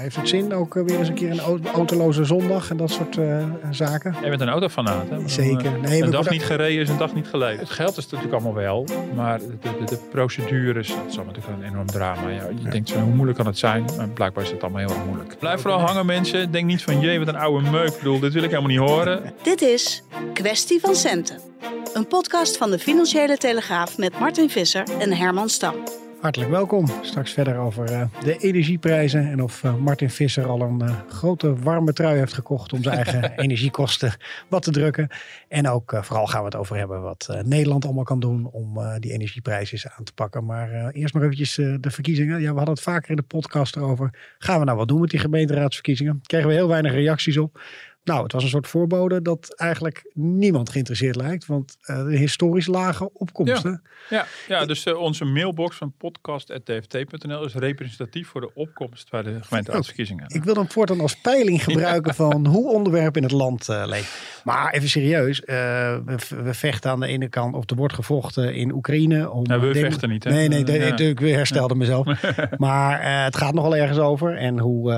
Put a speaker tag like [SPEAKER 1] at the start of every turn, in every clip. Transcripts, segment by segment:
[SPEAKER 1] Heeft het zin ook eh, weer eens een keer een auto- autoloze zondag en dat soort eh, zaken?
[SPEAKER 2] Jij bent een autofanaat, hè?
[SPEAKER 1] Zeker.
[SPEAKER 2] eh,
[SPEAKER 1] Nee,
[SPEAKER 2] een
[SPEAKER 1] ik
[SPEAKER 2] dag niet gereden is een dag niet geleden. Het geld is natuurlijk allemaal wel, maar de, de, de procedures, dat is allemaal natuurlijk een enorm drama. Ja, je denkt zo, hoe moeilijk kan het zijn? Maar blijkbaar is het allemaal heel erg moeilijk. Blijf vooral hangen mensen. Denk niet van, jee, wat een oude meuk. Ik bedoel, dit wil ik helemaal niet horen.
[SPEAKER 3] Dit is Kwestie van Centen. Een podcast van de Financiële Telegraaf met Martin Visser en Herman Stam.
[SPEAKER 1] Hartelijk welkom. Straks verder over eh, de energieprijzen en of eh, Martin Visser al een eh, grote warme trui heeft gekocht om zijn eigen energiekosten wat te drukken. En ook vooral gaan we het over hebben wat Nederland allemaal kan doen om die energieprijzen eens aan te pakken. Maar eerst maar eventjes de verkiezingen. Ja, we hadden het vaker in de podcast erover. Gaan we nou wat doen met die gemeenteraadsverkiezingen? Kregen we heel weinig reacties op. Nou, het was een soort voorbode dat eigenlijk niemand geïnteresseerd lijkt. Want eh, de historisch lage opkomsten.
[SPEAKER 2] Ja, ja dus eh, onze mailbox van podcast.tft.nl is representatief voor de opkomst bij de gemeenteraadsverkiezingen.
[SPEAKER 1] Ik wil hem voortaan als peiling gebruiken van hoe onderwerpen in het land eh leeft. Maar even serieus, we, we vechten aan de ene kant, of er wordt gevochten in Oekraïne. Om,
[SPEAKER 2] Ja, we vechten niet, hè?
[SPEAKER 1] Nee, nee, de-
[SPEAKER 2] Ja.
[SPEAKER 1] de- ik herstelde mezelf. Maar het gaat nogal ergens over. En hoe,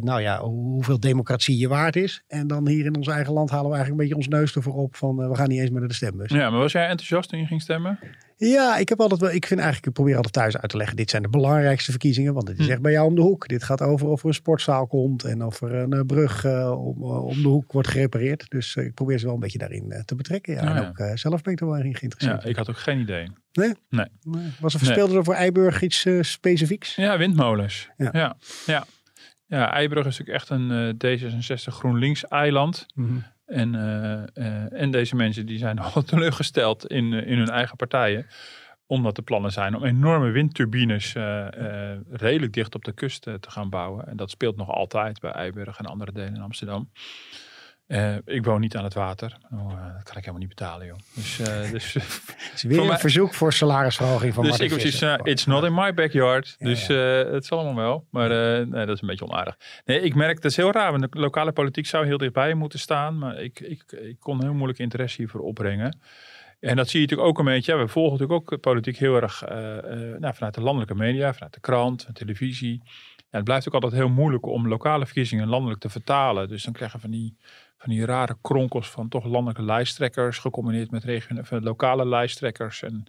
[SPEAKER 1] nou ja, hoeveel democratie je waard is. En dan hier in ons eigen land halen we eigenlijk een beetje ons neus ervoor op van eh, we gaan niet eens meer naar de stembus.
[SPEAKER 2] Ja, maar was jij enthousiast toen je ging stemmen?
[SPEAKER 1] Ja, ik heb altijd wel. Ik vind eigenlijk, ik probeer altijd thuis uit te leggen. Dit zijn de belangrijkste verkiezingen. Want het is
[SPEAKER 2] Hm.
[SPEAKER 1] echt bij jou om de hoek. Dit gaat over of er een sportzaal komt. En of er een eh, brug eh, om, om de hoek wordt gerepareerd. Dus ik probeer ze wel een beetje daarin te betrekken. Ja.
[SPEAKER 2] Oh,
[SPEAKER 1] en
[SPEAKER 2] ja.
[SPEAKER 1] ook zelf ben ik er wel in geïnteresseerd.
[SPEAKER 2] Ja, ik had ook geen idee.
[SPEAKER 1] Nee?
[SPEAKER 2] Nee.
[SPEAKER 1] Nee. Was er verspeelde er voor Eiburg iets specifieks?
[SPEAKER 2] Ja, windmolens.
[SPEAKER 1] Ja.
[SPEAKER 2] Ja, ja. Ja. Eibrug is natuurlijk echt een eh, D66 GroenLinks eiland.
[SPEAKER 1] Mhm.
[SPEAKER 2] En, eh, eh, en deze mensen die zijn nogal teleurgesteld in, in hun eigen partijen. Omdat de plannen zijn om enorme windturbines redelijk dicht op de kust te gaan bouwen. En dat speelt nog altijd bij Eiburg en andere delen in Amsterdam. Eh, ik woon niet aan het water. Oh, eh, dat kan ik helemaal niet betalen, joh. Dus, eh, dus,
[SPEAKER 1] is weer
[SPEAKER 2] Voor
[SPEAKER 1] een
[SPEAKER 2] mij-
[SPEAKER 1] verzoek voor salarisverhoging van
[SPEAKER 2] dus ik was iets, it's not in my backyard.
[SPEAKER 1] Ja,
[SPEAKER 2] dus het zal allemaal wel. Maar nee, dat is een beetje onaardig. Nee, ik merk, dat is heel raar. Want de lokale politiek zou heel dichtbij moeten staan. Maar ik, ik, ik kon heel moeilijk interesse hiervoor opbrengen. En dat zie je natuurlijk ook een beetje. Ja, we volgen natuurlijk ook politiek heel erg nou, vanuit de landelijke media, vanuit de krant, de televisie. Ja, het blijft ook altijd heel moeilijk om lokale verkiezingen landelijk te vertalen. Dus dan krijgen we van die, van die rare kronkels van toch landelijke lijsttrekkers, gecombineerd met regionale, eh, lokale lijsttrekkers. En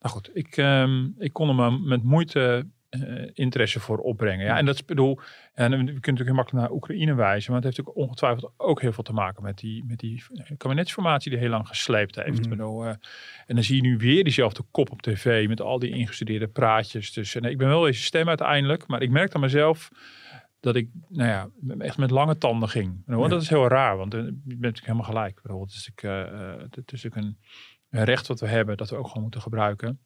[SPEAKER 2] nou goed, ik, ehm, ik kon er maar met moeite eh, interesse voor opbrengen. Ja, en dat is, bedoel, en we kunnen natuurlijk heel makkelijk naar Oekraïne wijzen, maar het heeft natuurlijk ongetwijfeld ook heel veel te maken met die, met die kabinetsformatie die heel lang gesleept heeft.
[SPEAKER 1] Mhm.
[SPEAKER 2] Bedoel, eh, en dan zie je nu weer diezelfde kop op tv met al die ingestudeerde praatjes. Dus en ik ben wel deze stem uiteindelijk, maar ik merk aan mezelf dat ik, nou ja, echt met lange tanden ging.
[SPEAKER 1] Ja.
[SPEAKER 2] Dat is heel raar, want eh, je bent natuurlijk helemaal gelijk. Ik bedoel, Het is natuurlijk, eh, eh, het is natuurlijk een, een recht wat we hebben, dat we ook gewoon moeten gebruiken.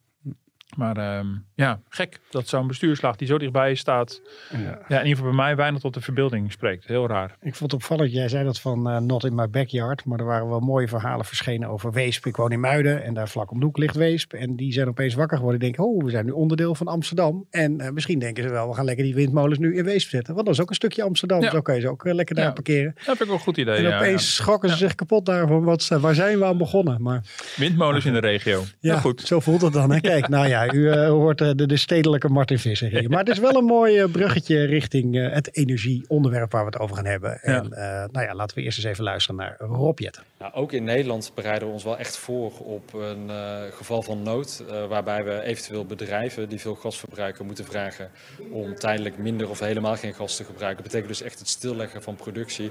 [SPEAKER 2] Maar ehm, ja, gek dat zo'n bestuurslaag die zo dichtbij staat,
[SPEAKER 1] Ja.
[SPEAKER 2] ja, in ieder geval bij mij weinig tot de verbeelding spreekt. Heel raar.
[SPEAKER 1] Ik vond het opvallend, jij zei dat van eh, not in my backyard. Maar er waren wel mooie verhalen verschenen over Weesp. Ik woon in Muiden en daar vlak om de hoek ligt Weesp. En die zijn opeens wakker geworden. Die denken, oh, we zijn nu onderdeel van Amsterdam. En eh, misschien denken ze wel, we gaan lekker die windmolens nu in Weesp zetten. Want dat is ook een stukje Amsterdam.
[SPEAKER 2] Ja.
[SPEAKER 1] Zo kan je ze ook eh, lekker daar
[SPEAKER 2] Ja.
[SPEAKER 1] parkeren.
[SPEAKER 2] Dat vind ik wel een goed idee.
[SPEAKER 1] En
[SPEAKER 2] ja,
[SPEAKER 1] opeens schrokken ze zich kapot daarvan. Wat, waar zijn we aan begonnen? Maar.
[SPEAKER 2] Windmolens in de regio.
[SPEAKER 1] ja,
[SPEAKER 2] Ja, goed.
[SPEAKER 1] zo voelt het dan. Hè? Kijk, nou ja, u eh, hoort eh, de, de stedelijke Martin Visser hier. Maar het is wel een mooi eh, bruggetje richting eh, het energieonderwerp waar we het over gaan hebben. En eh, nou ja, laten we eerst eens even luisteren naar Rob Jetten.
[SPEAKER 4] Nou, ook in Nederland bereiden we ons wel echt voor op een eh, geval van nood. eh, waarbij we eventueel bedrijven die veel gas verbruiken moeten vragen om tijdelijk minder of helemaal geen gas te gebruiken. Dat betekent dus echt het stilleggen van productie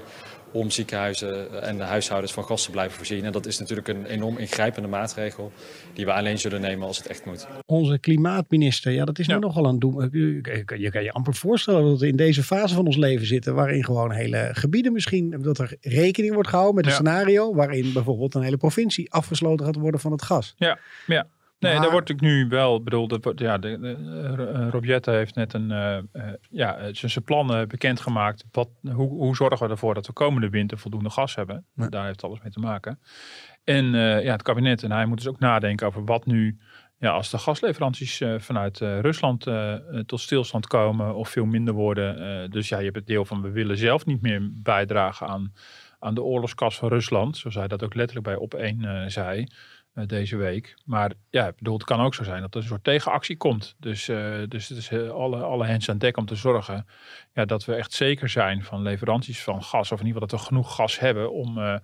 [SPEAKER 4] om ziekenhuizen en de huishoudens van gas te blijven voorzien. En dat is natuurlijk een enorm ingrijpende maatregel die we alleen zullen nemen als het echt moet.
[SPEAKER 1] Onze klimaatminister, ja, dat is nu
[SPEAKER 2] Ja.
[SPEAKER 1] nogal een doen. Je, je kan je amper voorstellen dat we in deze fase van ons leven zitten, waarin gewoon hele gebieden misschien, dat er rekening wordt gehouden met een
[SPEAKER 2] Ja.
[SPEAKER 1] scenario waarin bijvoorbeeld een hele provincie afgesloten gaat worden van het gas.
[SPEAKER 2] Ja, ja. Nee,
[SPEAKER 1] Maar-
[SPEAKER 2] daar wordt ik nu wel, bedoel, ja, de, de, eh, Rob Jetten heeft net een, eh, eh, ja, eh, zijn zijn plannen bekendgemaakt. Wat, hoe, hoe zorgen we ervoor dat we komende winter voldoende gas hebben?
[SPEAKER 5] Ja.
[SPEAKER 2] Daar heeft alles mee te maken. En eh, ja, het kabinet en hij moet dus ook nadenken over wat nu, ja, als de gasleveranties eh, vanuit eh, Rusland eh, eh, tot stilstand komen of veel minder worden. eh, dus ja, je hebt het deel van we willen zelf niet meer bijdragen aan, aan de oorlogskas van Rusland. Zoals hij dat ook letterlijk bij op één eh, zei eh, deze week. Maar ja, bedoel, het kan ook zo zijn dat er een soort tegenactie komt. Dus, eh, dus het is eh, alle, alle hens aan dek om te zorgen ja, dat we echt zeker zijn van leveranties van gas. Of in ieder geval dat we genoeg gas hebben om, eh,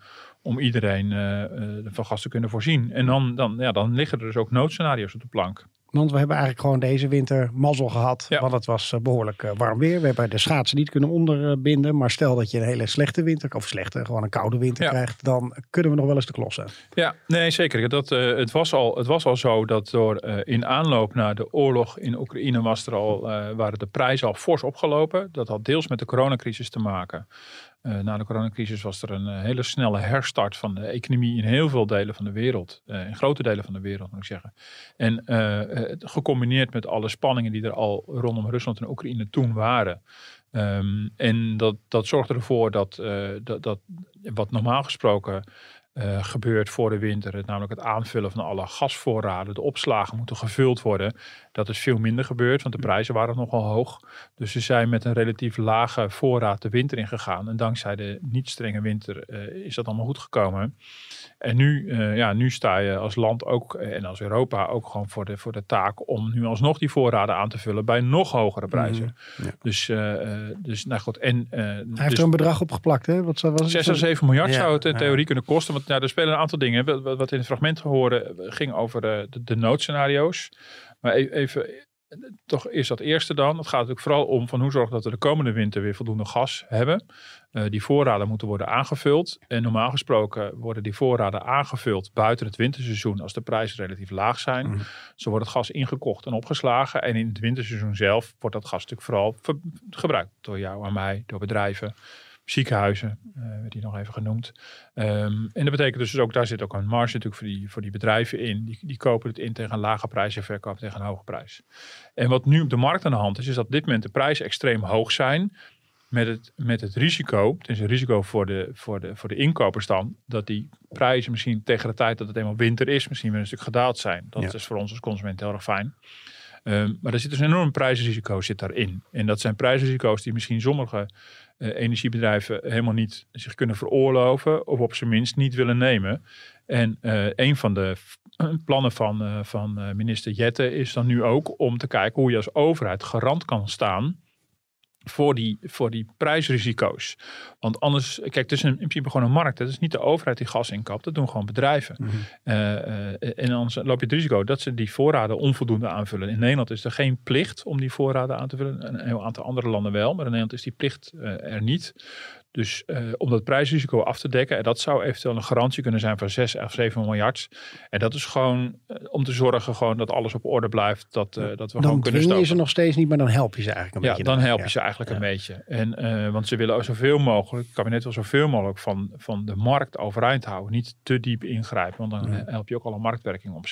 [SPEAKER 2] om iedereen eh, eh, van gas te kunnen voorzien. En dan, dan, ja, dan liggen er dus ook noodscenario's op de plank.
[SPEAKER 1] Want we hebben eigenlijk gewoon deze winter mazzel gehad.
[SPEAKER 2] Ja.
[SPEAKER 1] Want het was eh, behoorlijk eh, warm weer. We hebben de schaatsen niet kunnen onderbinden. Maar stel dat je een hele slechte winter, of slechte, gewoon een koude winter
[SPEAKER 2] Ja.
[SPEAKER 1] krijgt. Dan kunnen we nog wel eens de klossen.
[SPEAKER 2] Ja, nee, zeker. Dat, eh, het, was al, het was al zo dat door in aanloop naar de oorlog in Oekraïne was er al, waren de prijzen al fors opgelopen. Dat had deels met de coronacrisis te maken. Eh, na de coronacrisis was er een eh, hele snelle herstart van de economie in heel veel delen van de wereld. Eh, in grote delen van de wereld, moet ik zeggen. En gecombineerd met alle spanningen die er al rondom Rusland en Oekraïne toen waren. Ehm, en dat, dat zorgde ervoor dat, dat, dat wat normaal gesproken eh, gebeurt voor de winter, namelijk het aanvullen van alle gasvoorraden, de opslagen moeten gevuld worden. Dat is veel minder gebeurd, want de prijzen waren nogal hoog. Dus ze zijn met een relatief lage voorraad de winter ingegaan. En dankzij de niet strenge winter eh, is dat allemaal goed gekomen. En nu, eh, ja, nu sta je als land ook en als Europa ook gewoon voor de, voor de taak om nu alsnog die voorraden aan te vullen bij nog hogere prijzen.
[SPEAKER 1] Ja.
[SPEAKER 2] Dus, dus nou goed. En,
[SPEAKER 1] Hij
[SPEAKER 2] dus-
[SPEAKER 1] heeft er een bedrag op geplakt. Hè? Wat was het?
[SPEAKER 2] 6 à 7 miljard
[SPEAKER 5] Ja,
[SPEAKER 2] zou het in theorie kunnen kosten. Want ja, er spelen een aantal dingen. Wat, in het fragment horen ging over de, de, de noodscenario's. Maar e- even, eh, toch is dat eerste dan. Het gaat natuurlijk vooral om van hoe zorgen dat we de komende winter weer voldoende gas hebben. Eh, die voorraden moeten worden aangevuld. En normaal gesproken worden die voorraden aangevuld buiten het winterseizoen als de prijzen relatief laag zijn.
[SPEAKER 5] Mhm.
[SPEAKER 2] Zo wordt het gas ingekocht en opgeslagen. En in het winterseizoen zelf wordt dat gas natuurlijk vooral gebruikt door jou en mij, door bedrijven ziekenhuizen, eh werd die nog even genoemd. Ehm, en dat betekent dus ook, daar zit ook een marge natuurlijk voor die, voor die bedrijven in. Die, die kopen het in tegen een lage prijs en verkopen tegen een hoge prijs. En wat nu op de markt aan de hand is, is dat op dit moment de prijzen extreem hoog zijn. Met het, met het risico, het is een risico voor de, voor, de, voor de inkopers dan, dat die prijzen misschien tegen de tijd dat het eenmaal winter is, misschien weer een stuk gedaald zijn. Dat
[SPEAKER 1] Ja.
[SPEAKER 2] is voor ons als consument heel erg fijn. Ehm, maar er zit dus een enorm prijsrisico zit daarin. En dat zijn prijsrisico's die misschien sommige eh, energiebedrijven helemaal niet zich kunnen veroorloven. Of op zijn minst niet willen nemen. En eh, een van de plannen van, eh, van minister Jette is dan nu ook om te kijken hoe je als overheid garant kan staan voor die, voor die prijsrisico's. Want anders, kijk, het is een, in principe gewoon een markt. Het is niet de overheid die gas inkoopt, dat doen gewoon bedrijven.
[SPEAKER 1] Mhm.
[SPEAKER 2] Eh, eh, en anders loop je het risico dat ze die voorraden onvoldoende aanvullen. In Nederland is er geen plicht om die voorraden aan te vullen. Een heel aantal andere landen wel, maar in Nederland is die plicht eh, er niet. Dus eh, om dat prijsrisico af te dekken, en dat zou eventueel een garantie kunnen zijn van 6 of 7 miljard. En dat is gewoon eh, om te zorgen gewoon dat alles op orde blijft. Dat, eh, dat we
[SPEAKER 1] Dan
[SPEAKER 2] gewoon kunnen
[SPEAKER 1] je
[SPEAKER 2] stoken.
[SPEAKER 1] ze nog steeds niet, maar dan help je ze eigenlijk een
[SPEAKER 2] Ja,
[SPEAKER 1] beetje.
[SPEAKER 2] dan
[SPEAKER 1] daarbij.
[SPEAKER 2] help je
[SPEAKER 1] Ja.
[SPEAKER 2] ze eigenlijk
[SPEAKER 1] Ja.
[SPEAKER 2] een beetje. En, want ze willen ook zoveel mogelijk, het kabinet wil zoveel mogelijk van, van de markt overeind houden. Niet te diep ingrijpen, want dan help je ook alle marktwerking op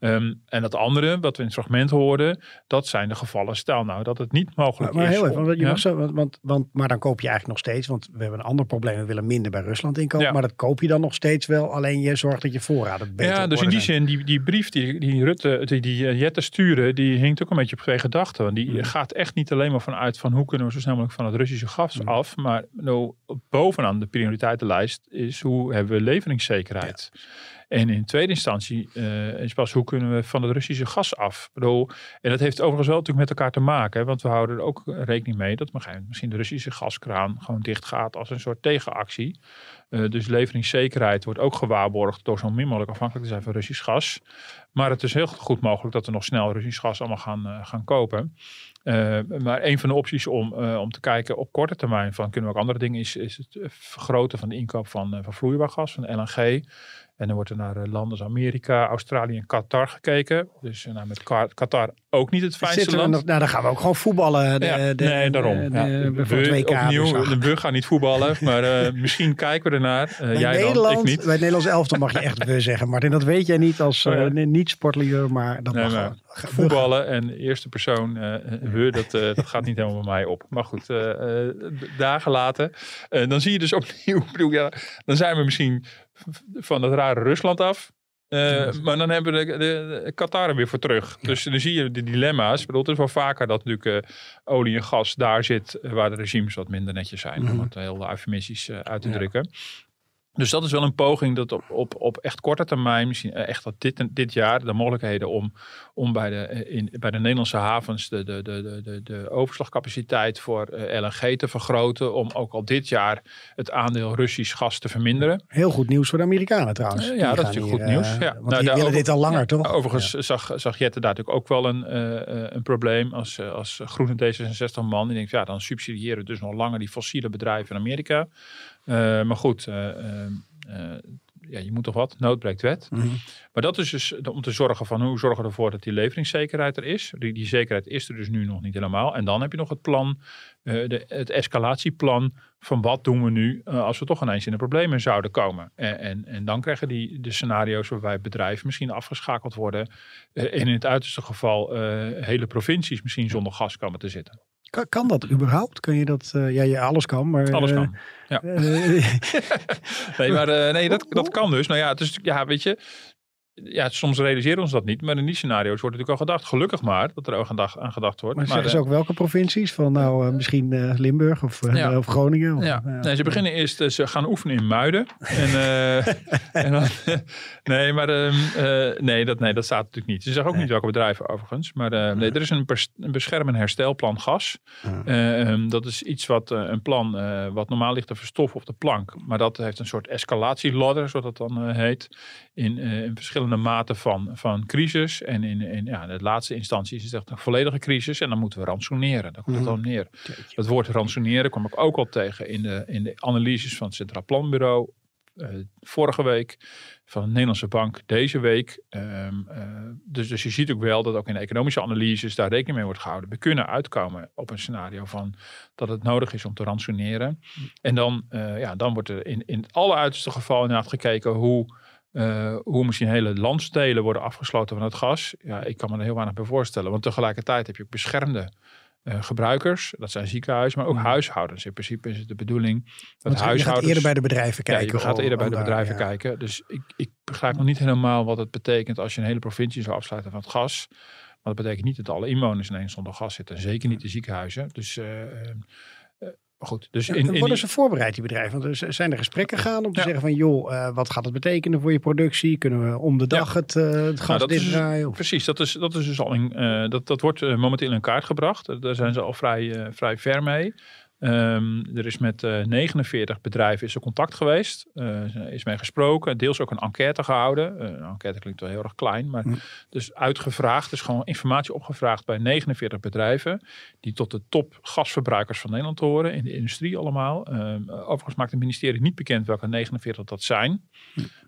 [SPEAKER 2] Ehm, en dat andere, wat we in het fragment hoorden, dat zijn de gevallen. Stel nou dat het niet mogelijk
[SPEAKER 1] Maar, maar
[SPEAKER 2] is.
[SPEAKER 1] heel even, want, je
[SPEAKER 2] ja?
[SPEAKER 1] mag zo, want, want, want, maar dan koop je eigenlijk nog steeds, want we hebben een ander probleem, we willen minder bij Rusland inkopen,
[SPEAKER 2] Ja.
[SPEAKER 1] maar dat koop je dan nog steeds wel, alleen je zorgt dat je voorraden beter
[SPEAKER 2] Ja, dus in die
[SPEAKER 1] zijn.
[SPEAKER 2] zin, die, die brief die, die Rutte, die, die eh, Jette sturen, die hinkt ook een beetje op twee gedachten. Want Die
[SPEAKER 1] Mm.
[SPEAKER 2] gaat echt niet alleen maar vanuit van hoe kunnen we zo snel mogelijk van het Russische gas
[SPEAKER 1] Mm.
[SPEAKER 2] af. Maar nou, bovenaan de prioriteitenlijst is hoe hebben we leveringszekerheid. En in tweede instantie eh, is pas hoe kunnen we van het Russische gas af. En dat heeft overigens wel natuurlijk met elkaar te maken. Want we houden er ook rekening mee dat misschien de Russische gaskraan gewoon dicht gaat als een soort tegenactie. Eh, dus leveringszekerheid wordt ook gewaarborgd door zo min mogelijk afhankelijk te zijn van Russisch gas. Maar het is heel goed mogelijk dat we nog snel Russisch gas allemaal gaan, eh, gaan kopen. Maar een van de opties om, om te kijken op korte termijn van kunnen we ook andere dingen is, is het vergroten van de inkoop van, van vloeibaar gas, van LNG. En dan wordt er naar eh, landen als Amerika, Australië en Qatar gekeken. Dus eh, nou, met Qatar ook niet het fijnste
[SPEAKER 1] Zitten
[SPEAKER 2] land.
[SPEAKER 1] nog, nou, dan gaan we ook gewoon voetballen. De,
[SPEAKER 2] Ja,
[SPEAKER 1] de,
[SPEAKER 2] nee, daarom.
[SPEAKER 1] de-
[SPEAKER 2] Ja. we, opnieuw,
[SPEAKER 1] dus,
[SPEAKER 2] we gaan niet voetballen, maar eh, misschien kijken we ernaar. Uh, jij
[SPEAKER 1] Nederland,
[SPEAKER 2] dan, ik niet.
[SPEAKER 1] Bij het Nederlands elftal mag je echt we zeggen. Martin, dat weet jij niet als uh, niet-sportlier, maar dat
[SPEAKER 2] Nee,
[SPEAKER 1] mag
[SPEAKER 2] maar. Voetballen en eerste persoon, we, dat, dat gaat niet helemaal bij mij op. Maar goed, dagen later, dan zie je dus opnieuw, bedoel, ja, dan zijn we misschien van het rare Rusland af. Eh, maar dan hebben we de, de, de Qatar er weer voor terug. Dus dan zie je de dilemma's. Ik bedoel, het is wel vaker dat natuurlijk eh, olie en gas daar zit eh, waar de regimes wat minder netjes zijn. Om het heel eufemistisch uit te
[SPEAKER 1] Ja.
[SPEAKER 2] drukken. Dus dat is wel een poging dat op, op, op echt korte termijn, misschien eh, echt dat dit, dit jaar, de mogelijkheden om, om bij, de, eh, in, bij de Nederlandse havens de, de, de, de, de, overslagcapaciteit voor eh, LNG te vergroten. Om ook al dit jaar het aandeel Russisch gas te verminderen.
[SPEAKER 1] Heel goed nieuws voor de Amerikanen trouwens.
[SPEAKER 2] Ja, dat is natuurlijk goed nieuws. Ja.
[SPEAKER 1] Want
[SPEAKER 2] Nou,
[SPEAKER 1] die willen
[SPEAKER 2] over-
[SPEAKER 1] dit al langer,
[SPEAKER 2] Ja,
[SPEAKER 1] toch?
[SPEAKER 2] Overigens zag, zag Jette daar natuurlijk ook wel een, een probleem als, als groene D66-man. Die denkt, ja, dan subsidiëren we dus nog langer die fossiele bedrijven in Amerika. Eh, maar goed, eh, eh, ja, je moet toch wat? Nood breekt wet.
[SPEAKER 1] Mhm.
[SPEAKER 2] Maar dat is dus om te zorgen van hoe zorgen we ervoor dat die leveringszekerheid er is. Die, die zekerheid is er dus nu nog niet helemaal. En dan heb je nog het plan, de, het escalatieplan van wat doen we nu als we toch ineens in de problemen zouden komen. En, en, en dan krijgen die de scenario's waarbij bedrijven misschien afgeschakeld worden. en in het uiterste geval hele provincies misschien zonder gas komen te zitten.
[SPEAKER 1] Kan, kan dat überhaupt? Kun je dat? eh, ja, ja, alles kan, maar.
[SPEAKER 2] Alles
[SPEAKER 1] eh,
[SPEAKER 2] kan. Ja.
[SPEAKER 1] eh,
[SPEAKER 2] Nee, maar nee, dat, dat kan dus. Nou ja, het is, ja, weet je. Ja, soms realiseren we ons dat niet. Maar in die scenario's wordt natuurlijk al gedacht. Gelukkig maar dat er ook aan, dag- aan gedacht wordt.
[SPEAKER 1] maar
[SPEAKER 2] Maar,
[SPEAKER 1] zeggen ze
[SPEAKER 2] eh,
[SPEAKER 1] ook welke provincies? Van nou, eh, misschien eh, Limburg of,
[SPEAKER 2] Ja.
[SPEAKER 1] of Groningen? Of,
[SPEAKER 2] Ja, nee, ze beginnen eerst, ze gaan oefenen in Muiden. En, en dan, nee, maar ehm, eh, nee, dat, nee, dat staat natuurlijk niet. Ze zeggen ook
[SPEAKER 1] Nee.
[SPEAKER 2] niet welke bedrijven overigens. Maar nee, er is een, een bescherm- en herstelplan gas. Eh, ehm, dat is iets wat, een plan wat normaal ligt te verstoffen op de plank. Maar dat heeft een soort escalatieladder, zoals dat dan heet. In, in verschillende maten van, van crisis. En in, in ja, de laatste instantie is het echt een volledige crisis. En dan moeten we ransoneren. Daar komt het
[SPEAKER 1] Mhm.
[SPEAKER 2] dan neer. Het woord ransoneren kwam ik ook al tegen in de, in de analyses van het Centraal Planbureau. eh, vorige week van de Nederlandse Bank deze week. Ehm, eh, dus, dus je ziet ook wel dat ook in de economische analyses daar rekening mee wordt gehouden. We kunnen uitkomen op een scenario van dat het nodig is om te ransoneren. En dan, eh, ja, dan wordt er in, in het alleruiterste geval inderdaad gekeken hoe, eh, hoe misschien hele landsdelen worden afgesloten van het gas. Ja, ik kan me er heel weinig bij voorstellen. Want tegelijkertijd heb je ook beschermde eh, gebruikers. Dat zijn ziekenhuizen, maar ook
[SPEAKER 1] Mhm.
[SPEAKER 2] huishoudens. In principe is het de bedoeling dat
[SPEAKER 1] Want je gaat
[SPEAKER 2] huishoudens...
[SPEAKER 1] eerder bij de bedrijven kijken.
[SPEAKER 2] Ja, je gaat eerder bij de
[SPEAKER 1] daar,
[SPEAKER 2] bedrijven
[SPEAKER 1] ja.
[SPEAKER 2] kijken. Dus ik, ik begrijp nog niet helemaal wat het betekent als je een hele provincie zou afsluiten van het gas. Maar dat betekent niet dat alle inwoners ineens zonder gas zitten. Zeker niet de ziekenhuizen. Dus eh, eh, eh, maar goed. Dus in, in
[SPEAKER 1] worden ze voorbereid, die bedrijven? Want er zijn er gesprekken gaan om te
[SPEAKER 2] Ja.
[SPEAKER 1] zeggen van... joh, eh, wat gaat het betekenen voor je productie? Kunnen we om de dag het, eh, het gas
[SPEAKER 2] Nou,
[SPEAKER 1] dichtdraaien? Of-
[SPEAKER 2] Precies, dat is, dat is dus al in, eh, dat, dat wordt momenteel in kaart gebracht. Daar zijn ze al vrij, vrij ver mee. Ehm, er is met eh 49 bedrijven is er contact geweest. Eh, er is mee gesproken. Deels ook een enquête gehouden. Eh, een enquête klinkt wel heel erg klein. Maar dus uitgevraagd. Dus gewoon informatie opgevraagd bij 49 bedrijven. Die tot de top gasverbruikers van Nederland horen. In de industrie allemaal. Ehm, overigens maakt het ministerie niet bekend welke 49 dat zijn.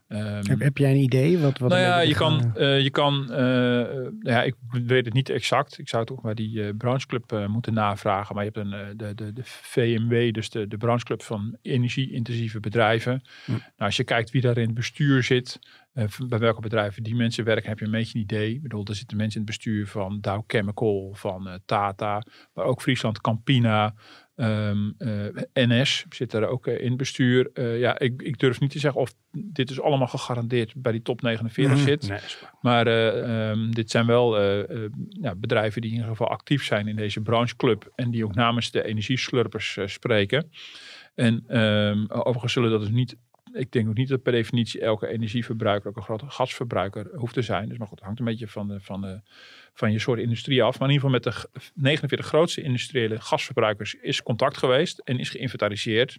[SPEAKER 2] Ehm,
[SPEAKER 1] Heb, heb jij een idee? Wat, wat
[SPEAKER 2] nou ja,
[SPEAKER 1] beetje
[SPEAKER 2] je kan, eh, je kan eh, eh, ja, ik weet het niet exact. Ik zou toch bij die eh brancheclub eh, moeten navragen. Maar je hebt een, eh, de, de, de VMW, dus de, de brancheclub van energie-intensieve bedrijven.
[SPEAKER 1] Hm.
[SPEAKER 2] Nou, als je kijkt wie daar in het bestuur zit, eh, bij welke bedrijven die mensen werken, heb je een beetje een idee. Ik bedoel, er zitten mensen in het bestuur van Dow Chemical, van eh, Tata, maar ook Friesland Campina. Ehm, eh, NS zit er ook eh, in het bestuur. Eh, ja, ik, ik durf niet te zeggen of dit is allemaal gegarandeerd bij die top 49
[SPEAKER 1] Mhm.
[SPEAKER 2] zit.
[SPEAKER 1] Nee.
[SPEAKER 2] Maar eh, ehm, dit zijn wel ja, bedrijven die in ieder geval actief zijn in deze brancheclub. En die ook namens de energieslurpers spreken. En ehm, overigens zullen dat dus niet. Ik denk ook niet dat per definitie elke energieverbruiker ook een grote gasverbruiker hoeft te zijn. Dus maar goed, het hangt een beetje van, de, van, de, van je soort industrie af. Maar in ieder geval met de g- 49 grootste industriële gasverbruikers is contact geweest en is geïnventariseerd.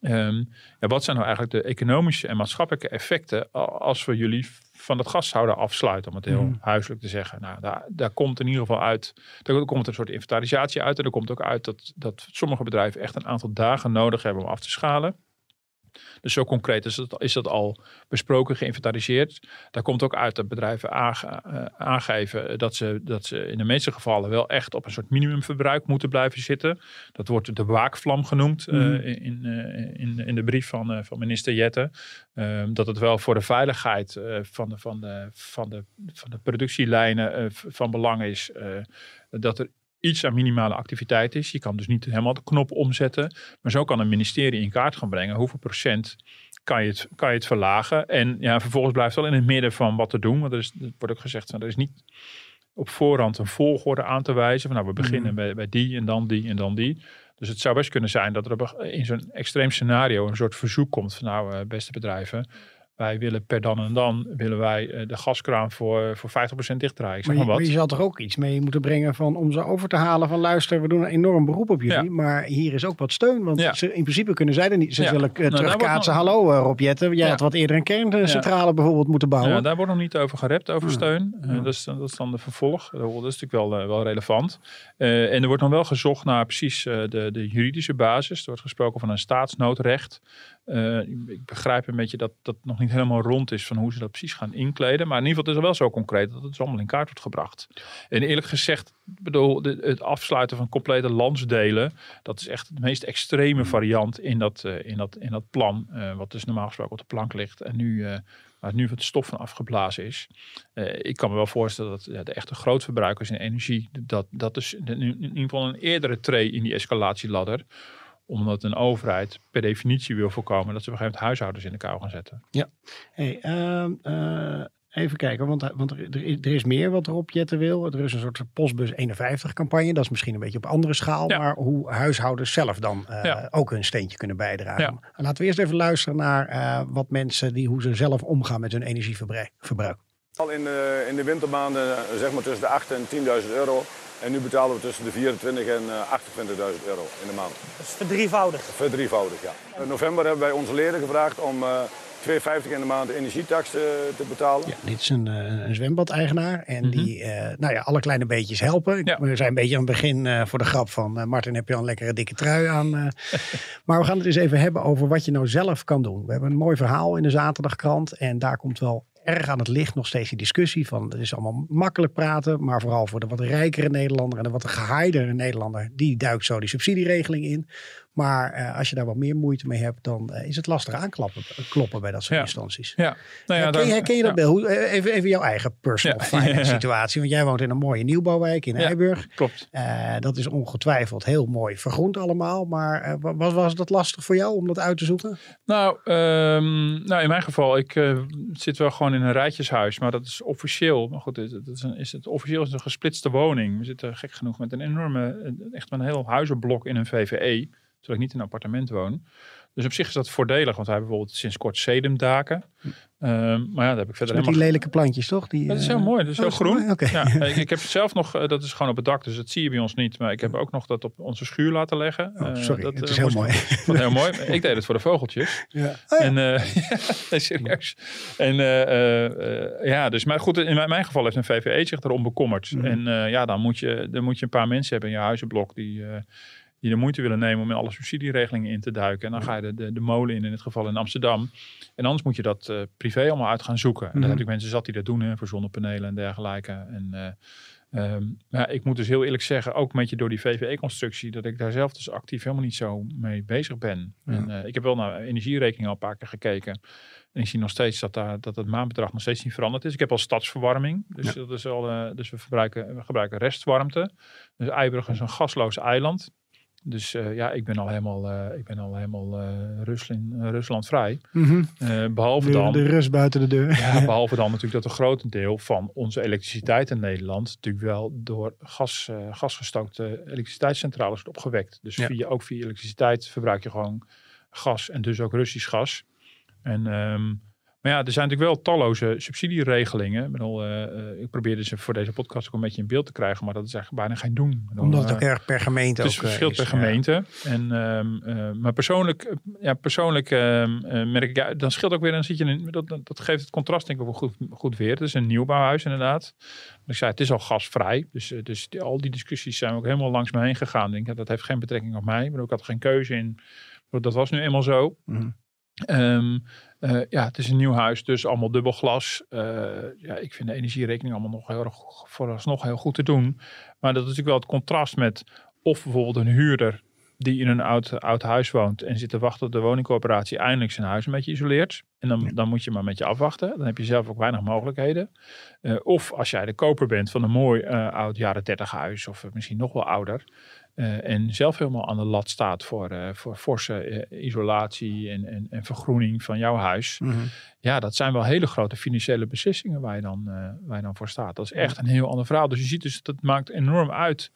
[SPEAKER 2] Ehm, ja, wat zijn nou eigenlijk de economische en maatschappelijke effecten als we jullie van het gas zouden afsluiten, om het heel
[SPEAKER 1] Mhm.
[SPEAKER 2] huiselijk te zeggen? Nou, daar, daar komt in ieder geval uit, daar komt een soort inventarisatie uit en er komt ook uit dat, dat sommige bedrijven echt een aantal dagen nodig hebben om af te schalen. Dus zo concreet is, het, is dat al besproken, geïnventariseerd. Daar komt ook uit dat bedrijven eh, aangeven dat ze, dat ze in de meeste gevallen wel echt op een soort minimumverbruik moeten blijven zitten. Dat wordt de waakvlam genoemd eh, mhm. in, in, in de brief van, van minister Jette. Ehm, dat het wel voor de veiligheid van, de, van, de, van, de, van de productielijnen van belang is dat er iets aan minimale activiteit is. Je kan dus niet helemaal de knop omzetten. Maar zo kan een ministerie in kaart gaan brengen hoeveel procent kan je het, kan je het verlagen. En ja, vervolgens blijft wel in het midden van wat te doen. Want er, is, er wordt ook gezegd, er is niet op voorhand een volgorde aan te wijzen. Van, nou, we beginnen mm. bij, bij die en dan die en dan die. Dus het zou best kunnen zijn dat er in zo'n extreem scenario een soort verzoek komt van nou, eh, beste bedrijven wij willen per dan en dan willen wij eh, de gaskraan voor, voor 50% dichtdraaien.
[SPEAKER 1] Maar,
[SPEAKER 2] maar,
[SPEAKER 1] maar, je, zal toch ook iets mee moeten brengen van om ze over te halen van luister, we doen een enorm beroep op jullie, maar hier is ook wat steun. Want ze, in principe kunnen zij er niet, ze zullen uh, nou, terugkaatsen. Hallo uh, Rob Jetten, jij had wat eerder een kerncentrale bijvoorbeeld moeten bouwen.
[SPEAKER 2] Ja, daar wordt nog niet over gerept, over steun. dat, is, dat is dan de vervolg. Dat is natuurlijk wel, wel relevant. en er wordt dan wel gezocht naar precies de, de juridische basis. Er wordt gesproken van een staatsnoodrecht. Uh, ik begrijp een beetje dat dat nog niet helemaal rond is van hoe ze dat precies gaan inkleden. Maar in ieder geval is het wel zo concreet dat het dus allemaal in kaart wordt gebracht. En eerlijk gezegd, bedoel, het afsluiten van complete landsdelen, dat is echt de meest extreme variant in dat, uh, in dat, in dat plan. Uh, wat dus normaal gesproken op de plank ligt. En nu, waar nu het stof van afgeblazen is. ik kan me wel voorstellen dat ja, de echte grootverbruikers in energie, dat, dat is in ieder geval een eerdere tree in die escalatieladder omdat een overheid per definitie wil voorkomen dat ze op een gegeven moment huishoudens in de kou gaan zetten.
[SPEAKER 1] Ja, hey, ehm, eh, even kijken, want, want er, er, is meer wat Rob Jetten wil. Er is een soort Postbus 51 campagne, dat is misschien een beetje op andere schaal, maar hoe huishoudens zelf dan uh, ook hun steentje kunnen bijdragen. Ja. Laten we eerst even luisteren naar uh, wat mensen die hoe ze zelf omgaan met hun energieverbruik.
[SPEAKER 5] Al in de, in de wintermaanden zeg maar tussen de 8 en 10.000 euro en nu betalen we tussen de 24 en 28.000 eh, euro in de maand.
[SPEAKER 6] Dat is verdrievoudig?
[SPEAKER 5] Verdrievoudig, ja. In november hebben wij onze leden gevraagd om uh, eh, 2,50 in de maand de energietax uh, te betalen.
[SPEAKER 1] Ja, dit is een, een zwembad-eigenaar en die mhm. nou ja, alle kleine beetjes helpen. Ja. We zijn een beetje aan het begin voor de grap van Martin heb je al een lekkere dikke trui aan. maar we gaan het eens even hebben over wat je nou zelf kan doen. We hebben een mooi verhaal in de zaterdagkrant en daar komt wel erg aan het licht nog steeds die discussie van het is allemaal makkelijk praten, maar vooral voor de wat rijkere Nederlander en de wat gehaaidere Nederlander, die duikt zo die subsidieregeling in. Maar uh, als je daar wat meer moeite mee hebt, dan uh, is het lastig aankloppen kloppen bij dat soort ja. instanties. Ja. Nou ja, herken, herken je dat. Hoe, eh, even, even jouw eigen personal finance situatie. Want jij woont in een mooie nieuwbouwwijk in Eiburg.
[SPEAKER 2] Klopt.
[SPEAKER 1] Uh, dat is ongetwijfeld heel mooi vergroend allemaal. Maar was, was dat lastig voor jou om dat uit te zoeken?
[SPEAKER 2] Nou, um, nou in mijn geval, ik zit wel gewoon in een rijtjeshuis. Maar dat is officieel. Maar goed, dat is, een, is het officieel is een gesplitste woning. We zitten gek genoeg met een enorme, echt een heel huizenblok in een VVE terwijl ik niet in een appartement woon. Dus op zich is dat voordelig, want hij heeft bijvoorbeeld sinds kort sedumdaken. Um, maar ja, daar heb ik verder
[SPEAKER 1] Met die lelijke plantjes, toch? Die,
[SPEAKER 2] dat is heel uh, mooi, dat is oh, heel groen. Okay. Ja, ik, ik, heb zelf nog, uh, dat is gewoon op het dak, dus dat zie je bij ons niet. Maar ik heb ook nog dat op onze schuur laten leggen.
[SPEAKER 1] Oh, sorry, uh, dat is heel mooi.
[SPEAKER 2] heel mooi. Ik deed het voor de vogeltjes. Ja. Oh, ja. En, serieus. En ja, dus, maar goed, in mijn, mijn, geval heeft een VVE zich erom bekommerd. Mm. En ja, dan moet, je, dan moet je een paar mensen hebben in je huizenblok die die de moeite willen nemen om in alle subsidieregelingen in te duiken. En dan ga je de, de, de molen in, in het geval in Amsterdam. En anders moet je dat uh, privé allemaal uit gaan zoeken. En mm -hmm. heb ik mensen zat die dat doen hè, voor zonnepanelen en dergelijke. En uh, um, ja, ik moet dus heel eerlijk zeggen, ook een beetje door die VVE-constructie, dat ik daar zelf dus actief helemaal niet zo mee bezig ben. Ja. En uh, ik heb wel naar energierekening al een paar keer gekeken. En ik zie nog steeds dat, daar, dat het maandbedrag nog steeds niet veranderd is. Ik heb al stadsverwarming. Dus, ja. dat is al, dus we, verbruiken, we gebruiken restwarmte. Dus Eiburg is een gasloos eiland. Dus uh, ja, ik ben al helemaal, uh, ik ben al helemaal uh, Rusland, Rusland vrij. Mm -hmm. behalve
[SPEAKER 1] de,
[SPEAKER 2] dan.
[SPEAKER 1] De rust buiten de deur.
[SPEAKER 2] Ja, behalve dan natuurlijk dat een groot deel van onze elektriciteit in Nederland. natuurlijk wel door gas, gasgestookte elektriciteitscentrales wordt opgewekt. Dus ja. via, ook via elektriciteit verbruik je gewoon gas en dus ook Russisch gas. En. Um, maar ja, er zijn natuurlijk wel talloze subsidieregelingen. Ik, bedoel, uh, ik probeerde ze voor deze podcast ook een beetje in beeld te krijgen, maar dat is eigenlijk bijna geen doen.
[SPEAKER 1] Bedoel, Omdat het ook erg per gemeente
[SPEAKER 2] het is verschilt per gemeente. En, uh, maar persoonlijk, ja, persoonlijk ehm, merk ik, ja, dan scheelt ook weer, dan zit je in, dat, dat geeft het contrast denk ik wel goed, goed weer. Het is een nieuwbouwhuis inderdaad. Ik zei, het is al gasvrij. Dus, dus die, al die discussies zijn ook helemaal langs me heen gegaan. Ik denk, dat heeft geen betrekking op mij. Ik, bedoel, ik had geen keuze in. Dat was nu eenmaal zo. Mm Eh, ja, het is een nieuw huis, dus allemaal dubbel glas. Eh, ja, ik vind de energierekening allemaal nog heel erg vooralsnog heel goed te doen. Maar dat is natuurlijk wel het contrast met of bijvoorbeeld een huurder die in een oud, oud huis woont en zit te wachten tot de woningcorporatie eindelijk zijn huis een beetje isoleert. En dan, dan moet je maar met je afwachten. Dan heb je zelf ook weinig mogelijkheden. Uh, of als jij de koper bent van een mooi oud jaren 30 huis of misschien nog wel ouder. Uh, en zelf helemaal aan de lat staat voor, voor forse isolatie en, en, en, vergroening van jouw huis. Mm -hmm. Ja, dat zijn wel hele grote financiële beslissingen waar je, dan, waar je dan voor staat. Dat is echt een heel ander verhaal. Dus je ziet dus, dat maakt enorm uit